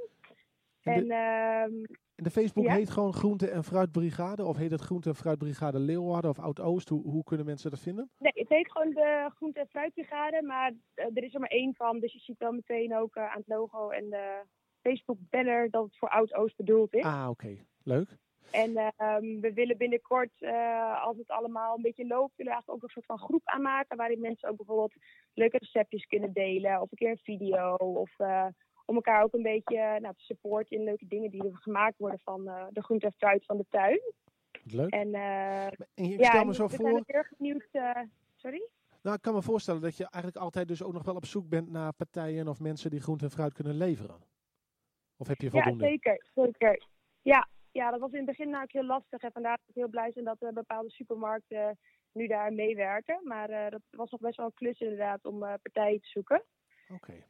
En En de, ehm, en de Facebook ja? heet gewoon Groente en Fruitbrigade? Of heet het Groente en Fruitbrigade Leeuwarden of Oud-Oost? Hoe, hoe kunnen mensen dat vinden? nee, het heet gewoon de Groente- en Fruitbrigade. Maar eh, er is er maar één van. Dus je ziet wel meteen ook eh, aan het logo en de Facebook-banner dat het voor Oud-Oost bedoeld is. Ah, oké. Leuk. En ehm, we willen binnenkort, eh, als het allemaal een beetje loopt, willen we eigenlijk ook een soort van groep aanmaken. Waarin mensen ook bijvoorbeeld leuke receptjes kunnen delen. Of een keer een video. Of om elkaar ook een beetje eh, nou, te supporten in leuke dingen die er gemaakt worden van eh, de groente en fruit van de tuin. Leuk. En eh, En ik ja, me zo zijn voor. ook erg benieuwd. sorry? Nou, ik kan me voorstellen dat je eigenlijk altijd dus ook nog wel op zoek bent naar partijen of mensen die groente en fruit kunnen leveren. Of heb je Ja, voldoende? zeker. zeker. Ja, ja, dat was in het begin nou ook heel lastig. En vandaar dat ik heel blij ben dat bepaalde supermarkten nu daar meewerken. Maar dat was nog best wel een klus inderdaad om partijen te zoeken.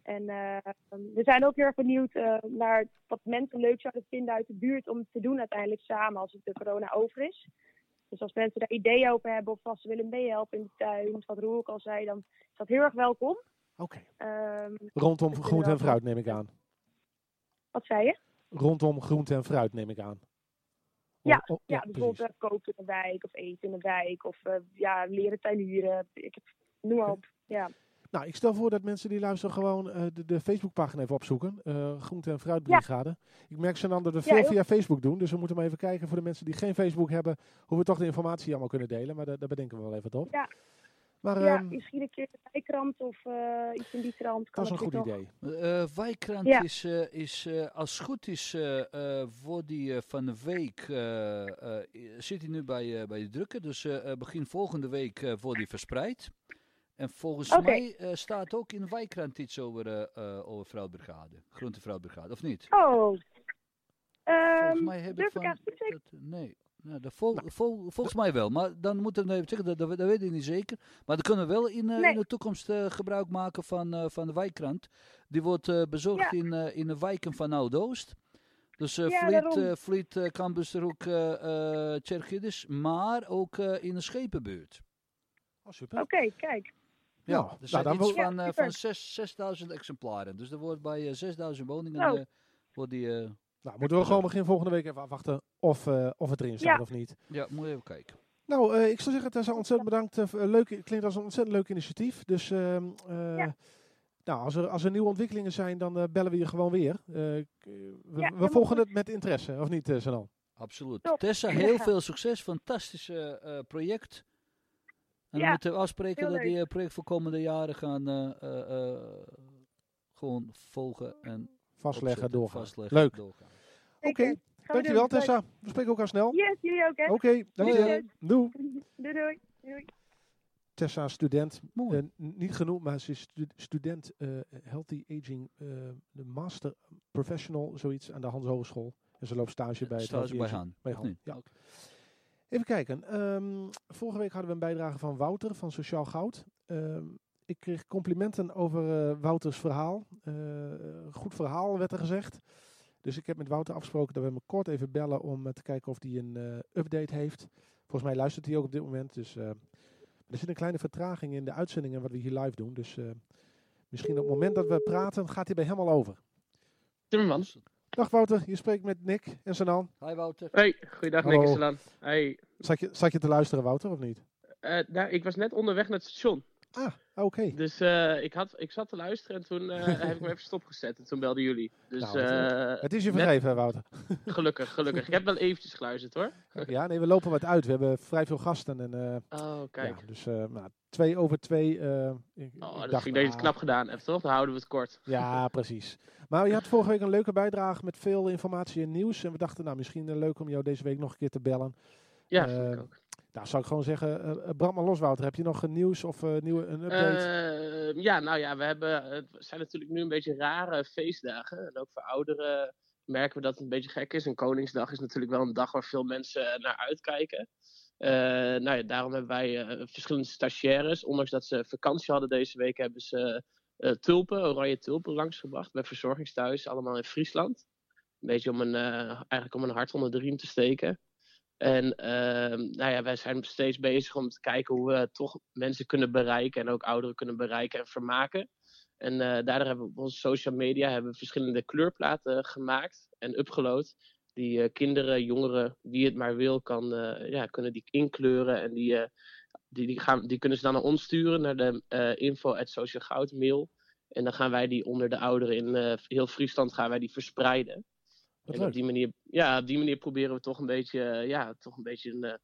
En eh, we zijn ook heel erg benieuwd eh, naar wat mensen leuk zouden vinden uit de buurt om te doen uiteindelijk samen als het de corona over is. Dus als mensen daar ideeën over hebben of als ze willen meehelpen in de tuin, wat Roel ook al zei, dan is dat heel erg welkom. Oké. Ehm, Rondom dus groente en fruit neem ik aan. wat zei je? Rondom groente en fruit neem ik aan. Ja, Oh, oh, Ja, bijvoorbeeld eh, koken in de wijk of eten in de wijk of eh, ja, leren tuinieren. Ik heb, noem maar op. Ja. Nou, ik stel voor dat mensen die luisteren gewoon eh, de, de Facebookpagina even opzoeken. eh groente en fruitbrigade. Ik merk ze dan dat we veel via Facebook doen. Dus we moeten maar even kijken voor de mensen die geen Facebook hebben. Hoe we toch de informatie allemaal kunnen delen. Maar daar, daar bedenken we wel even op. Ja. Maar ja, ehm, misschien een keer de wijkrant of eh, iets in die trant. Kan dat is een goed idee. Eh Wijkrand Ja. is, eh, is eh, als het goed is, eh, eh, voor die van de week, zit hij nu bij, eh, bij de drukker. Dus begin volgende week eh wordt die verspreid. En volgens mij eh, staat ook in de Wijkrand iets over, eh eh over Vrouwbrigade, Groentevrouwbrigade, of niet? Oh, Volgens ehm, mij heb ik van... dat- nee, Ja, de vol, vol- volgens mij wel, maar dan moeten we even zeggen, dat, dat, dat weet ik niet zeker. Maar dan kunnen we wel in, eh, Nee. in de toekomst eh, gebruik maken van, eh, van de wijkkrant. Die wordt eh, bezorgd Ja. in, eh, in de wijken van Oud-Oost. Dus eh Ja, Vliet, eh Vliet eh, eh eh maar ook eh, in de schepenbuurt. Oh, super. Oké, kijk. Ja, Nou, er zijn dan iets van, Ja, eh, van zes- 6000 exemplaren. Dus er wordt bij eh, 6000 woningen Nou. eh, wordt die... eh, Nou, moeten we gewoon begin volgende week even afwachten of, eh, of het erin staat Ja. of niet. ja, moet je even kijken. Nou, eh, ik zou zeggen, Tessa, ontzettend bedankt. eh, leuk, klinkt als een ontzettend leuk initiatief. Dus ehm, eh, Ja. nou, als, er, als er nieuwe ontwikkelingen zijn, dan eh, bellen we je gewoon weer. Eh, we we volgen het met interesse, of niet, uh, Sanan? Absoluut. Top. Tessa, heel veel succes. Fantastisch eh, eh, project. En we Ja, moeten afspreken heel dat die leuk. eh, project voor komende jaren gaan eh, eh, eh, gewoon volgen en Vastleggen, opzetten, doorgaan. vastleggen, Leuk. doorgaan. Oké, we dankjewel doen. Tessa. We spreken elkaar snel. Oké, Yes, jullie ook, hè? dankjewel. Doei. Doei. Doei, doei. doei. Tessa, student. Niet genoemd, maar ze is stu- student eh, Healthy Aging, eh, de Master Professional, zoiets, aan de Hans Hogeschool. En ze loopt stage bij het Stage Healthy bij. Han. Bij Han, ja. Oké. Even kijken. ehm, vorige week hadden we een bijdrage van Wouter van Sociaal Goud. Ehm, ik kreeg complimenten over eh, Wouters verhaal. Eh, goed verhaal werd er gezegd. Dus ik heb met Wouter afgesproken dat we hem kort even bellen om eh, te kijken of hij een update heeft. Volgens mij luistert hij ook op dit moment. Dus er zit een kleine vertraging in de uitzendingen wat we hier live doen. Dus misschien op het moment dat we praten gaat hij bij hem al over. Timmerman. Dag Wouter, je spreekt met Nick en Sanan. Hi Wouter. Hey, goeiedag Hallo. Nick en Salan. Hey, Zat je, zat je te luisteren Wouter of niet? eh, nou, ik was net onderweg naar het station. Ah, oké. Dus eh, ik, had, ik zat te luisteren en toen eh, heb ik me even stopgezet. En toen belden jullie. Dus Nou, het- eh, Het is je net- vergeven, Wouter. gelukkig, gelukkig. Ik heb wel eventjes geluisterd hoor. Ja, nee, we lopen wat uit. We hebben vrij veel gasten. En, Oh, kijk. Ja, dus nou, twee over twee. ik- Oh, ik dat dacht, ik dat je het ah, knap gedaan hebt, toch? Dan houden we het kort. Ja, precies. Maar je had vorige week een leuke bijdrage met veel informatie en nieuws. En we dachten, nou, misschien leuk om jou deze week nog een keer te bellen. Ja, vind ik ook. Nou, zou ik gewoon zeggen, eh, eh, brand maar los, Wouter. Heb je nog een nieuws of eh, nieuwe, een update? Eh, ja, nou ja, we hebben, het zijn natuurlijk nu een beetje rare feestdagen. En ook voor ouderen merken we dat het een beetje gek is. En Koningsdag is natuurlijk wel een dag waar veel mensen naar uitkijken. Eh, nou ja, daarom hebben wij eh, verschillende stagiaires. Ondanks dat ze vakantie hadden deze week, hebben ze eh, tulpen, oranje tulpen langsgebracht bij verzorgingsthuis, allemaal in Friesland. Een beetje om een, eh, eigenlijk om een hart onder de riem te steken. En ehm, nou ja, wij zijn steeds bezig om te kijken hoe we toch mensen kunnen bereiken en ook ouderen kunnen bereiken en vermaken. En eh, daardoor hebben we op onze social media hebben we verschillende kleurplaten gemaakt en upgeload. Die eh, kinderen, jongeren, wie het maar wil, kan, eh, ja, kunnen die inkleuren. En die, die, die, gaan, die kunnen ze dan naar ons sturen, naar de info at Social Goud mail. En dan gaan wij die onder de ouderen in heel Friesland gaan wij die verspreiden. Wat en leuk. op die, manier, ja, op die manier proberen we toch een beetje, eh, ja, toch een beetje een, eh,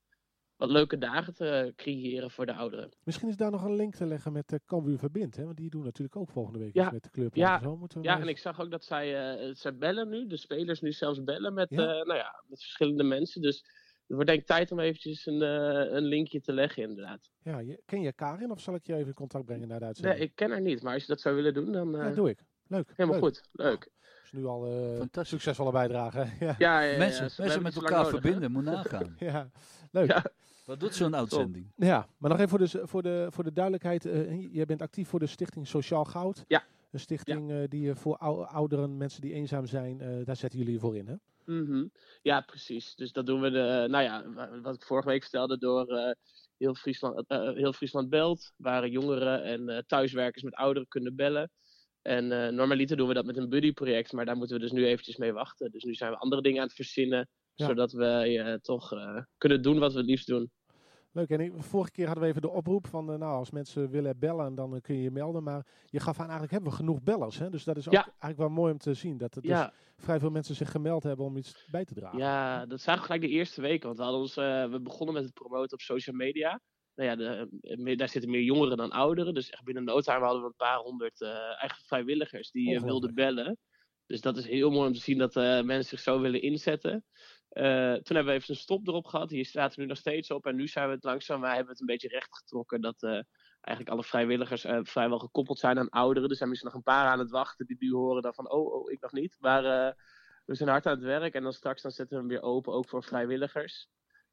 wat leuke dagen te creëren voor de ouderen. Misschien is daar nog een link te leggen met de Cambuur Verbind. Hè? Want die doen natuurlijk ook volgende week Ja, iets met de kleurplaten. ja, Zo moeten we Ja, en ik zag ook dat zij, eh, zij bellen nu, de spelers nu zelfs bellen met, Ja? eh, nou ja, met verschillende mensen. Dus het wordt denk ik tijd om eventjes een, eh, een linkje te leggen inderdaad. ja, je, ken je Karin of zal ik je even in contact brengen naar de uitzending? Nee, ik ken haar niet, maar als je dat zou willen doen, dan eh, Ja, doe ik. Leuk. helemaal leuk. goed. Leuk. Is nu al eh Fantastisch. succesvolle bijdrage. ja. Ja, ja, ja, mensen mensen met elkaar nodig, verbinden, moet nagaan. ja, leuk. Ja. Wat doet zo'n uitzending? Ja, maar nog even voor de, voor de, voor de duidelijkheid. eh, jij bent actief voor de stichting Sociaal Goud. Ja. Een stichting eh, die eh, voor ou- ouderen, mensen die eenzaam zijn, eh, daar zetten jullie voor in, hè? Mhm. Ja, precies. Dus dat doen we, de, nou ja, wa- wat ik vorige week vertelde, door eh, heel, Friesland, eh, heel Friesland belt, waar jongeren en eh, thuiswerkers met ouderen kunnen bellen. En eh, normaliter doen we dat met een buddy-project, maar daar moeten we dus nu eventjes mee wachten. Dus nu zijn we andere dingen aan het verzinnen, Ja. zodat we eh, toch eh, kunnen doen wat we het liefst doen. Leuk. En ik, vorige keer hadden we even de oproep van, nou, als mensen willen bellen, dan kun je je melden. Maar je gaf aan, eigenlijk hebben we genoeg bellers, hè? Dus dat is ook Ja. eigenlijk wel mooi om te zien. Dat er dus Ja, vrij veel mensen zich gemeld hebben om iets bij te dragen. Ja, dat zagen we gelijk de eerste week. Want we, hadden ons, we begonnen met het promoten op social media. Nou ja, de, eh, meer- daar zitten meer jongeren dan ouderen. Dus echt binnen no time hadden we een paar honderd eh eigen vrijwilligers die eh, wilden bellen. Dus dat is heel mooi om te zien dat mensen zich zo willen inzetten. Toen hebben we even een stop erop gehad. Hier staat er nu nog steeds op. En nu zijn we het langzaam, wij hebben het een beetje recht getrokken dat eigenlijk alle vrijwilligers vrijwel gekoppeld zijn aan ouderen. Er zijn misschien nog een paar aan het wachten die nu horen dan van, oh, oh ik nog niet. Maar we zijn hard aan het werk en dan straks dan zetten we hem weer open, ook voor vrijwilligers.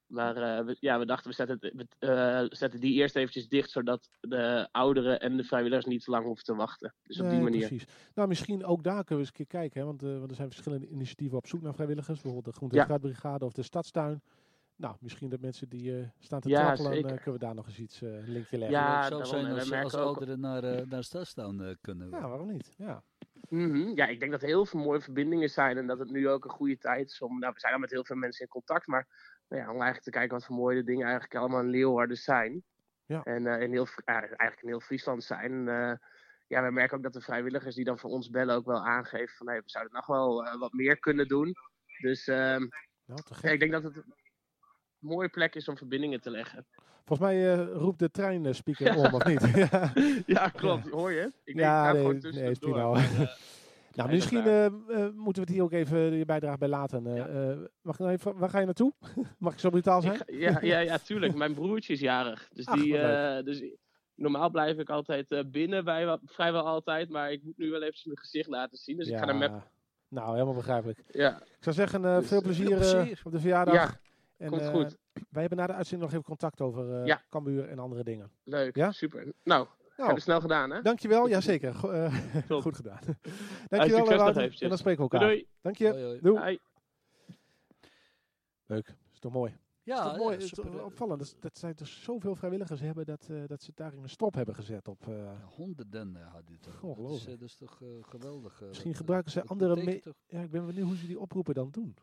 Maar eh, we, ja, we dachten, we zetten, het- we eh, zetten die eerst eventjes dicht, zodat de ouderen en de vrijwilligers niet te lang hoeven te wachten. Dus op die manier. Precies. Nou, misschien ook daar kunnen we eens een keer kijken. Hè? Want, eh, want er zijn verschillende initiatieven op zoek naar vrijwilligers. Bijvoorbeeld de Groente- en Ja. Fruitbrigade of de Stadstuin. Nou, misschien dat mensen die eh, staan te Ja, trappelen, eh, kunnen we daar nog eens iets, eh, een linkje leggen. Ja, het zou zijn we als, merken als ouderen naar, eh naar Stadstown eh, kunnen. Ja, waarom niet? Ja. Mhm. Ja, ik denk dat er heel veel mooie verbindingen zijn en dat het nu ook een goede tijd is om. Nou, we zijn al met heel veel mensen in contact, maar nou ja, om eigenlijk te kijken wat voor mooie dingen eigenlijk allemaal in Leeuwarden zijn. Ja. En eh, in heel, ja, eigenlijk in heel Friesland zijn. En, eh, ja, we merken ook dat de vrijwilligers die dan voor ons bellen ook wel aangeven van hey, we zouden nog wel eh, wat meer kunnen doen. Dus ehm, Nou, ja, ik denk dat het een mooie plek is om verbindingen te leggen. Volgens mij eh, roept de treinspeaker om, of niet? ja, Ja, klopt. Hoor je? Ik denk, ja ik nee, gewoon nee, is prima. nou, misschien eh, eh, moeten we het hier ook even je bijdrage bij laten. Eh, eh, mag ik nou even, waar ga je naartoe? Mag ik zo brutaal zijn? Ik ja, ja, ja, tuurlijk. Mijn broertje is jarig. Dus, Ach, die, eh, dus normaal blijf ik altijd eh, binnen, bij, vrijwel altijd. Maar ik moet nu wel even mijn gezicht laten zien. Dus ik ga naar Mep. Nou, helemaal begrijpelijk. Ja, Ik zou zeggen, eh, Dus, veel plezier, eh, op de verjaardag. Ja, en, komt goed. Wij hebben na de uitzending nog even contact over eh Ja. Cambuur en andere dingen. leuk. Ja? Super. Nou, Nou, heb je snel gedaan, hè? dankjewel. Jazeker. Go eh, goed gedaan. Dankjewel, Wouter. En dan spreken we elkaar. doei. Dank je. Hoi, hoi. Doei. Hoi. Leuk. Is toch mooi? Ja, is toch mooi? ja, is toch opvallend dat, dat zij dus zoveel vrijwilligers hebben dat, eh, dat ze daar een stop hebben gezet op. eh, Ja, honderden eh, had dit toch. Dat is, Ongelooflijk. eh, dat is toch eh, geweldig. eh, Misschien eh, gebruiken ze andere ja, ik ben benieuwd hoe ze die oproepen dan doen.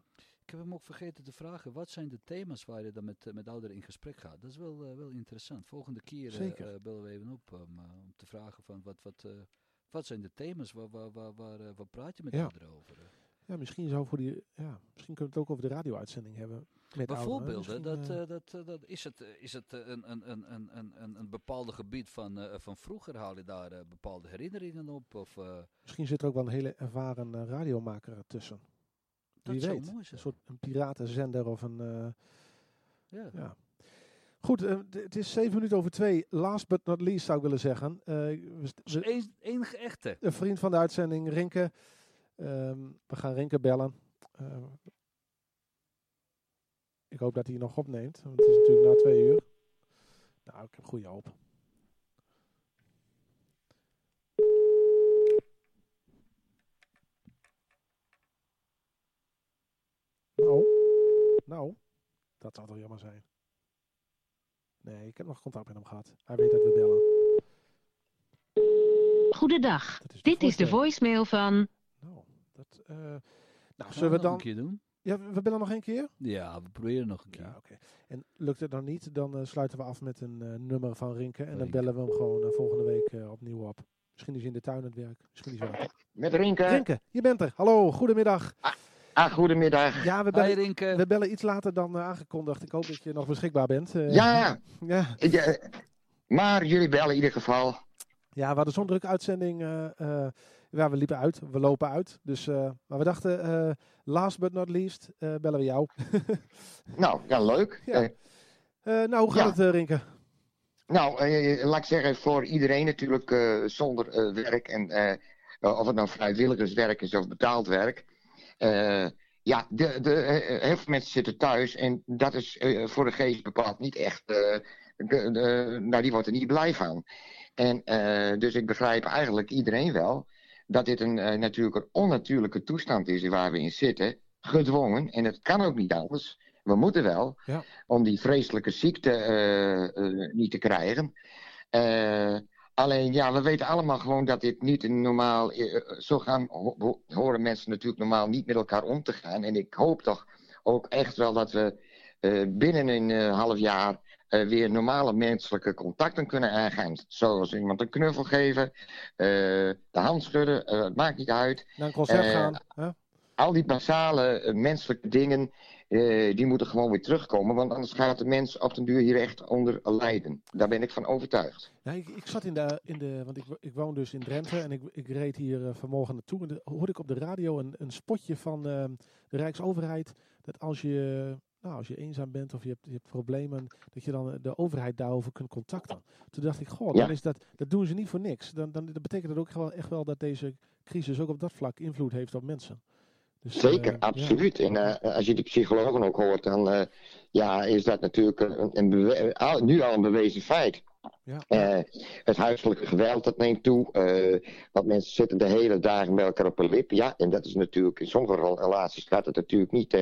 Ik heb hem ook vergeten te vragen. Wat zijn de thema's waar je dan met, eh, met ouderen in gesprek gaat? Dat is wel, eh, wel interessant. Volgende keer eh, bellen we even op om, om te vragen van wat, wat, wat zijn de thema's? Waar, waar, waar, waar, waar praat je met Ja. ouderen over? Ja, misschien zou voor die. Ja, misschien kunnen we het ook over de radio-uitzending hebben. Met ouderen. Bijvoorbeeld, dat, dat, dat, is het, is het een, een, een, een, een, een, bepaalde gebied van, van vroeger? Haal je daar bepaalde herinneringen op? Of, misschien zit er ook wel een hele ervaren radiomaker tussen. Dat Wie weet. mooi Een soort een piratenzender of een. eh, ja. ja. Goed, eh, het is zeven minuten over twee. Last but not least zou ik willen zeggen. Eh, Dus we- een, enige echte. een vriend van de uitzending, Rinke. Ehm, we gaan Rinke bellen. Eh, ik hoop dat hij nog opneemt. Want het is natuurlijk na twee uur. Nou, ik heb goede hoop. Nou, nou, dat zou toch jammer zijn. Nee, ik heb nog contact met hem gehad. Hij weet dat we bellen. Goedendag. Is Dit is de voicemail. van. Nou, dat, eh, nou, Gaan zullen we nog een dan... keer doen? Ja, we bellen nog één keer? Ja, we proberen nog een keer. Ja, oké. En lukt het dan niet, dan eh, sluiten we af met een eh, nummer van Rinke. En dan bellen we hem gewoon volgende week eh, opnieuw op. Misschien is hij in de tuin aan het werk. Misschien is hij wel. Met Rinke. Rinke, je bent er. Hallo, goedemiddag. Ah, goedemiddag. Ja, we bellen, we bellen iets later dan eh, aangekondigd. Ik hoop dat je nog beschikbaar bent. Eh, Ja, ja. eh, maar jullie bellen in ieder geval. Ja, we hadden zo'n drukke uitzending. eh, eh, ja, we liepen uit, we lopen uit. Dus, eh, maar we dachten, eh, last but not least, eh, bellen we jou. Nou, ja, leuk. Ja. Nou, hoe gaat Ja. het, eh, Rinke? nou, eh, laat ik zeggen, voor iedereen natuurlijk eh, zonder eh, werk. En eh, of het nou vrijwilligerswerk is of betaald werk. Eh, ja, de, de, eh, heel veel mensen zitten thuis. En dat is eh, voor de geest bepaald niet echt. de- de- nou, die wordt er niet blij van. En dus ik begrijp eigenlijk iedereen wel. Dat dit een, natuurlijk een onnatuurlijke toestand is waar we in zitten. Gedwongen. En het kan ook niet anders. We moeten wel. Ja. Om die vreselijke ziekte niet te krijgen. Eh, alleen, ja, we weten allemaal gewoon dat dit niet een normaal... eh, zo gaan, ho- ho- horen mensen natuurlijk normaal niet met elkaar om te gaan. En ik hoop toch ook echt wel dat we eh, binnen een eh, half jaar... eh, weer normale menselijke contacten kunnen aangaan. Zoals iemand een knuffel geven, eh, de hand schudden, eh, het maakt niet uit. Naar een concert Eh, gaan? Hè? Al die basale eh, menselijke dingen, eh, die moeten gewoon weer terugkomen. Want anders gaat de mens op den duur hier echt onder lijden. Daar ben ik van overtuigd. Ja, ik, ik zat in de, in de want ik, ik woon dus in Drenthe en ik, ik reed hier eh, vanmorgen naartoe. En dan hoorde ik op de radio een, een spotje van eh, de Rijksoverheid. Dat als je, nou, als je eenzaam bent of je hebt, je hebt problemen, dat je dan de overheid daarover kunt contacten. Toen dacht ik, goh, dan is dat, dat doen ze niet voor niks. Dan, dan dat betekent dat ook wel, echt wel dat deze crisis ook op dat vlak invloed heeft op mensen. Dus, Zeker, eh, absoluut. En eh, als je die psychologen ook hoort, dan eh, ja, is dat natuurlijk een, een al- nu al een bewezen feit. Ja. Het huiselijke geweld dat neemt toe. eh, want mensen zitten de hele dagen bij elkaar op een lip. Ja, en dat is natuurlijk in sommige rel- relaties gaat het natuurlijk niet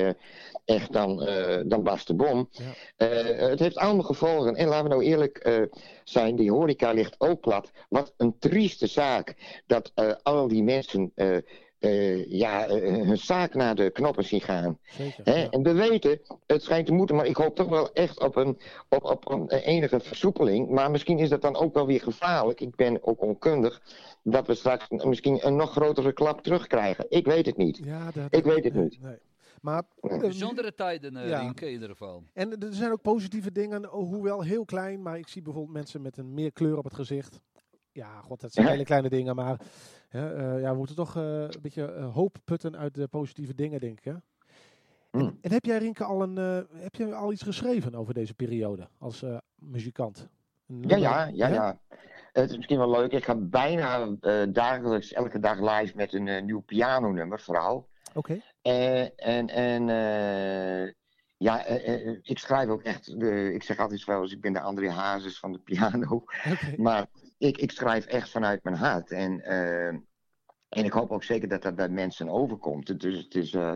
echt dan, dan de bom. Eh, het heeft allemaal gevolgen. En laten we nou eerlijk zijn, die horeca ligt ook plat. Wat een trieste zaak dat al die mensen eh, eh, ja, eh, hun zaak naar de knoppen zien gaan. Zeker. Hè? En we weten, het schijnt te moeten, maar ik hoop toch wel echt op een, op, op een enige versoepeling. Maar misschien is dat dan ook wel weer gevaarlijk. Ik ben ook onkundig. Dat we straks misschien een nog grotere klap terugkrijgen. Ik weet het niet. Ja, dat, Ik weet het niet. Nee. Maar, eh, Bijzondere tijden, eh ja. Rienke, in ieder geval. En er zijn ook positieve dingen, hoewel heel klein. Maar ik zie bijvoorbeeld mensen met een meer kleur op het gezicht. Ja, god, dat zijn hele kleine dingen. Maar hè, eh, ja, we moeten toch eh, een beetje eh, hoop putten uit de positieve dingen, denk ik. Hè? En, en heb jij, Rinke, al, een, heb je al iets geschreven over deze periode als muzikant? Ja, ja, ja, ja. Het is misschien wel leuk. Ik ga bijna dagelijks, elke dag live met een nieuw pianonummer, vooral. Oké. En en ja, ik schrijf ook echt. Ik zeg altijd wel eens, ik ben de André Hazes van de piano. Maar ik, ik schrijf echt vanuit mijn hart. En, eh, en ik hoop ook zeker dat dat bij mensen overkomt. Dus het is. eh,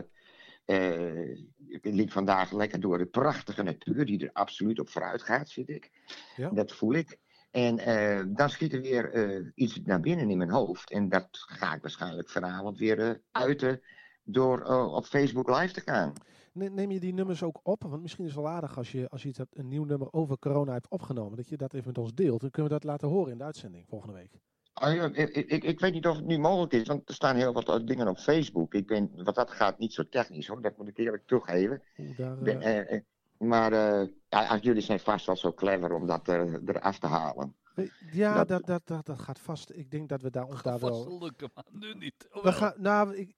eh, ik liep vandaag lekker door de prachtige natuur, die er absoluut op vooruit gaat, zit ik. Ja. Dat voel ik. En eh, dan schiet er weer eh, iets naar binnen in mijn hoofd. En dat ga ik waarschijnlijk vanavond weer eh, uiten door eh, op Facebook live te gaan. Ne- Neem je die nummers ook op? Want misschien is het wel aardig als je, als je een nieuw nummer over corona hebt opgenomen. Dat je dat even met ons deelt. Dan kunnen we dat laten horen in de uitzending volgende week. Ah, ja, ik, ik, ik weet niet of het nu mogelijk is, want er staan heel wat eh, dingen op Facebook. Ik ben, wat dat gaat, niet zo technisch hoor, dat moet ik eerlijk toegeven. Daar, ben, eh, eh, maar eh, ja, jullie zijn vast wel zo clever om dat er, eraf te halen. ja, dat- dat, dat, dat, dat gaat vast. Ik denk dat we daar, ons daar wel... Vast lukken, maar nu niet. We gaan, nou, ik,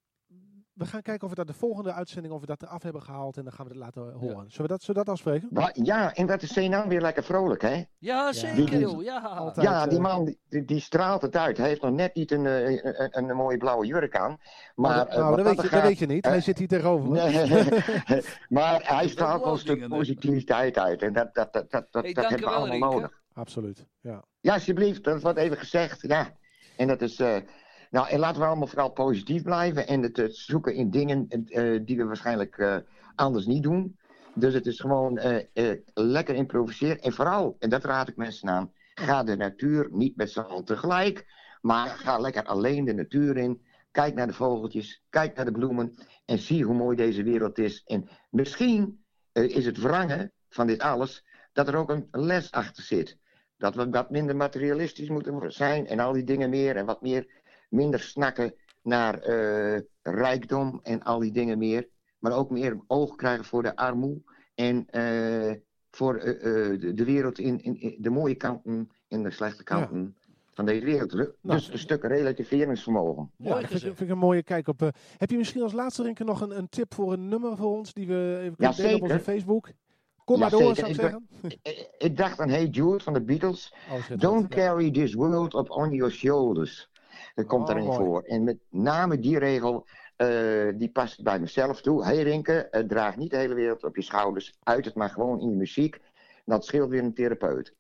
we gaan kijken of we dat de volgende uitzending of we dat eraf hebben gehaald en dan gaan we het laten horen. Zullen we dat, zullen we dat afspreken? Wa- Ja, en wat is Zenan weer lekker vrolijk, hè? Ja, zeker, joh. Ja. Altijd, Ja, die eh, man die, die straalt het uit. Hij heeft nog net niet een, eh, een, een, een mooie blauwe jurk aan. Maar, nou, eh, nou, dat, weet je, dat weet je niet. Hij zit hier tegenover maar hij straalt wel een stuk positiviteit uit. En dat, dat, dat, dat, dat, Hey, dat hebben we allemaal Rienke. nodig. Absoluut, ja. Ja, alsjeblieft, dat wordt even gezegd. Ja. En dat is. eh, nou, en laten we allemaal vooral positief blijven en het zoeken in dingen eh, die we waarschijnlijk eh, anders niet doen. Dus het is gewoon eh, lekker improviseren. En vooral, en dat raad ik mensen aan, ga de natuur niet met z'n allen tegelijk, maar ga lekker alleen de natuur in. Kijk naar de vogeltjes, kijk naar de bloemen en zie hoe mooi deze wereld is. En misschien is het wrangen van dit alles dat er ook een les achter zit. Dat we wat minder materialistisch moeten zijn en al die dingen meer. En wat meer, minder snakken naar eh, rijkdom en al die dingen meer. Maar ook meer oog krijgen voor de armoede. En eh, voor eh, de, de wereld in, in, in de mooie kanten en de slechte kanten van deze wereld. Nou, Dus een stuk relativeringsvermogen. Ja, dat vind, ik- vind ik een mooie kijk op. eh, heb je misschien als laatste Rinke nog een, een tip voor een nummer voor ons die we even kunnen delen op onze. Facebook? Kom Ja, maar door, zeker. zou ik Ik zeggen. Ik, dacht aan Hey Jude van de Beatles. Oh. Don't Ja. carry this world up on your shoulders. Dat komt Oh, daarin mooi. voor. En met name die regel, eh, die past bij mezelf toe. Hey Rinke, eh, draag niet de hele wereld op je schouders. Uit het maar gewoon in je muziek. Dat scheelt weer een therapeut.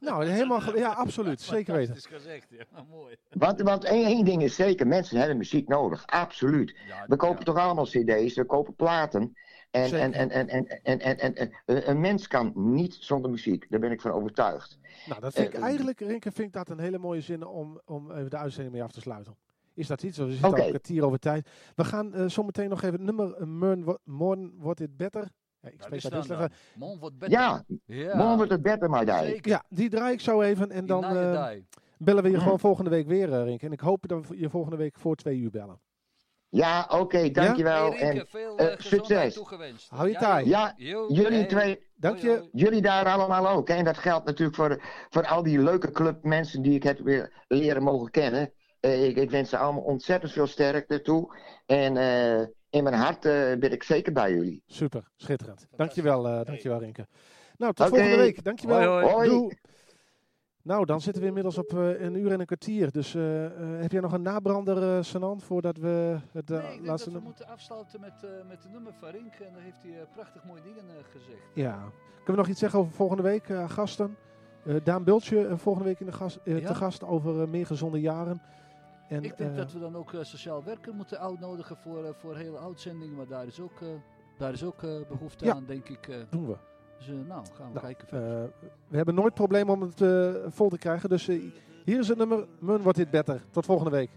Nou, helemaal, ja, absoluut. Zeker weten. is gezegd, ja. Nou, mooi. Want, want één, één ding is zeker, mensen hebben muziek nodig. Absoluut. We kopen toch allemaal cd's, we kopen platen. En, en, en, en, en, en, en, en, en een- mens kan niet zonder muziek. Daar ben ik van overtuigd. Nou, dat vind ik Eh, eigenlijk, Rinke, vind ik dat een hele mooie zin om, om even de uitzending mee af te sluiten. Is dat iets? We zitten Oké. al een kwartier over tijd. We gaan eh zometeen nog even het nummer uh, Morn, Morn Wordt It Better. Ja, ik spreek dat slecht. Man wordt beter. Ja, morgen wordt het beter, my day. Zeker. Ja, die draai ik zo even en dan Die eh, die. bellen we je gewoon volgende week weer, eh, Rinke. En ik hoop dat we je volgende week voor twee uur bellen. Ja, oké, dankjewel. Rienke, en veel eh, eh, succes. toegewenst. Hou je Ja, taai. Ja, jullie hey. twee. Dank je. Jullie daar allemaal ook. Hè? En dat geldt natuurlijk voor, voor al die leuke clubmensen die ik heb weer leren mogen kennen. Eh, ik, ik wens ze allemaal ontzettend veel sterkte toe. En eh, in mijn hart eh, ben ik zeker bij jullie. Super, schitterend. Dankjewel, eh dankjewel Rinke. Nou, tot volgende week. Dankjewel. Hoi, hoi. Hoi. Doei. Nou, dan zitten we inmiddels op eh, een uur en een kwartier. Dus eh, eh, heb jij nog een nabrander, Sanant, voordat we het nee, ik laatste dat we moeten afsluiten met, met de nummer van Rink. En daar heeft hij prachtig mooie dingen gezegd. Ja. Kunnen we nog iets zeggen over volgende week, gasten? Daan Bultje volgende week in de gast, Ja. te gast over meer gezonde jaren. En, ik denk dat we dan ook sociaal werker moeten uitnodigen voor, voor hele uitzendingen. Maar daar is ook, daar is ook behoefte Ja. aan, denk ik. doen we. Dus nou, gaan we Nou, kijken. eh, we hebben nooit probleem om het eh, vol te krijgen. Dus eh, hier is het nummer. Mun wordt dit beter. Tot volgende week.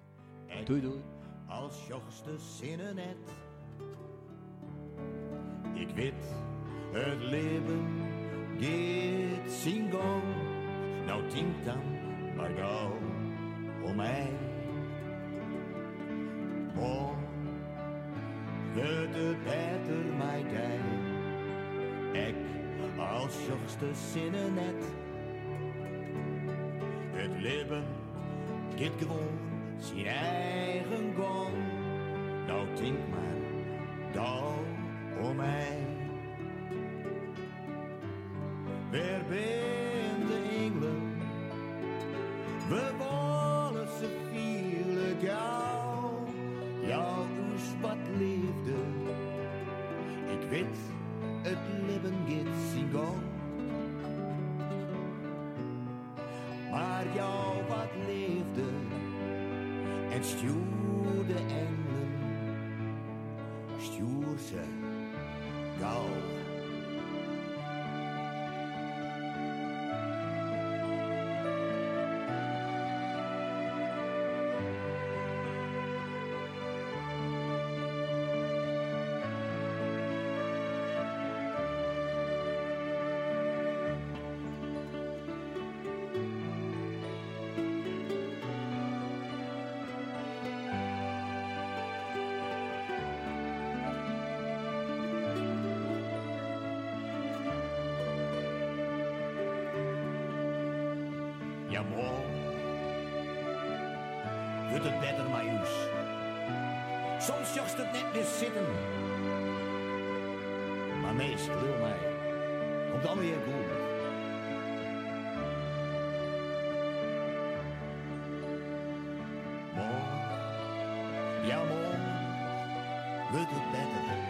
Doei doei. Als jongste zinnen net. Ik weet, het leven zijn gang. Nou tinkt dan maar gauw om mij. Morgen wordt het beter mij tijd. Als jongste zinnen net. Het leven gaat gewoon zijn eigen gang. Nou denk maar gauw om mij. Het beter ons. Soms jocht het net meer zitten. Maar meestal wil mij, komt dan weer goed. Morgen, ja morgen, wordt het beter.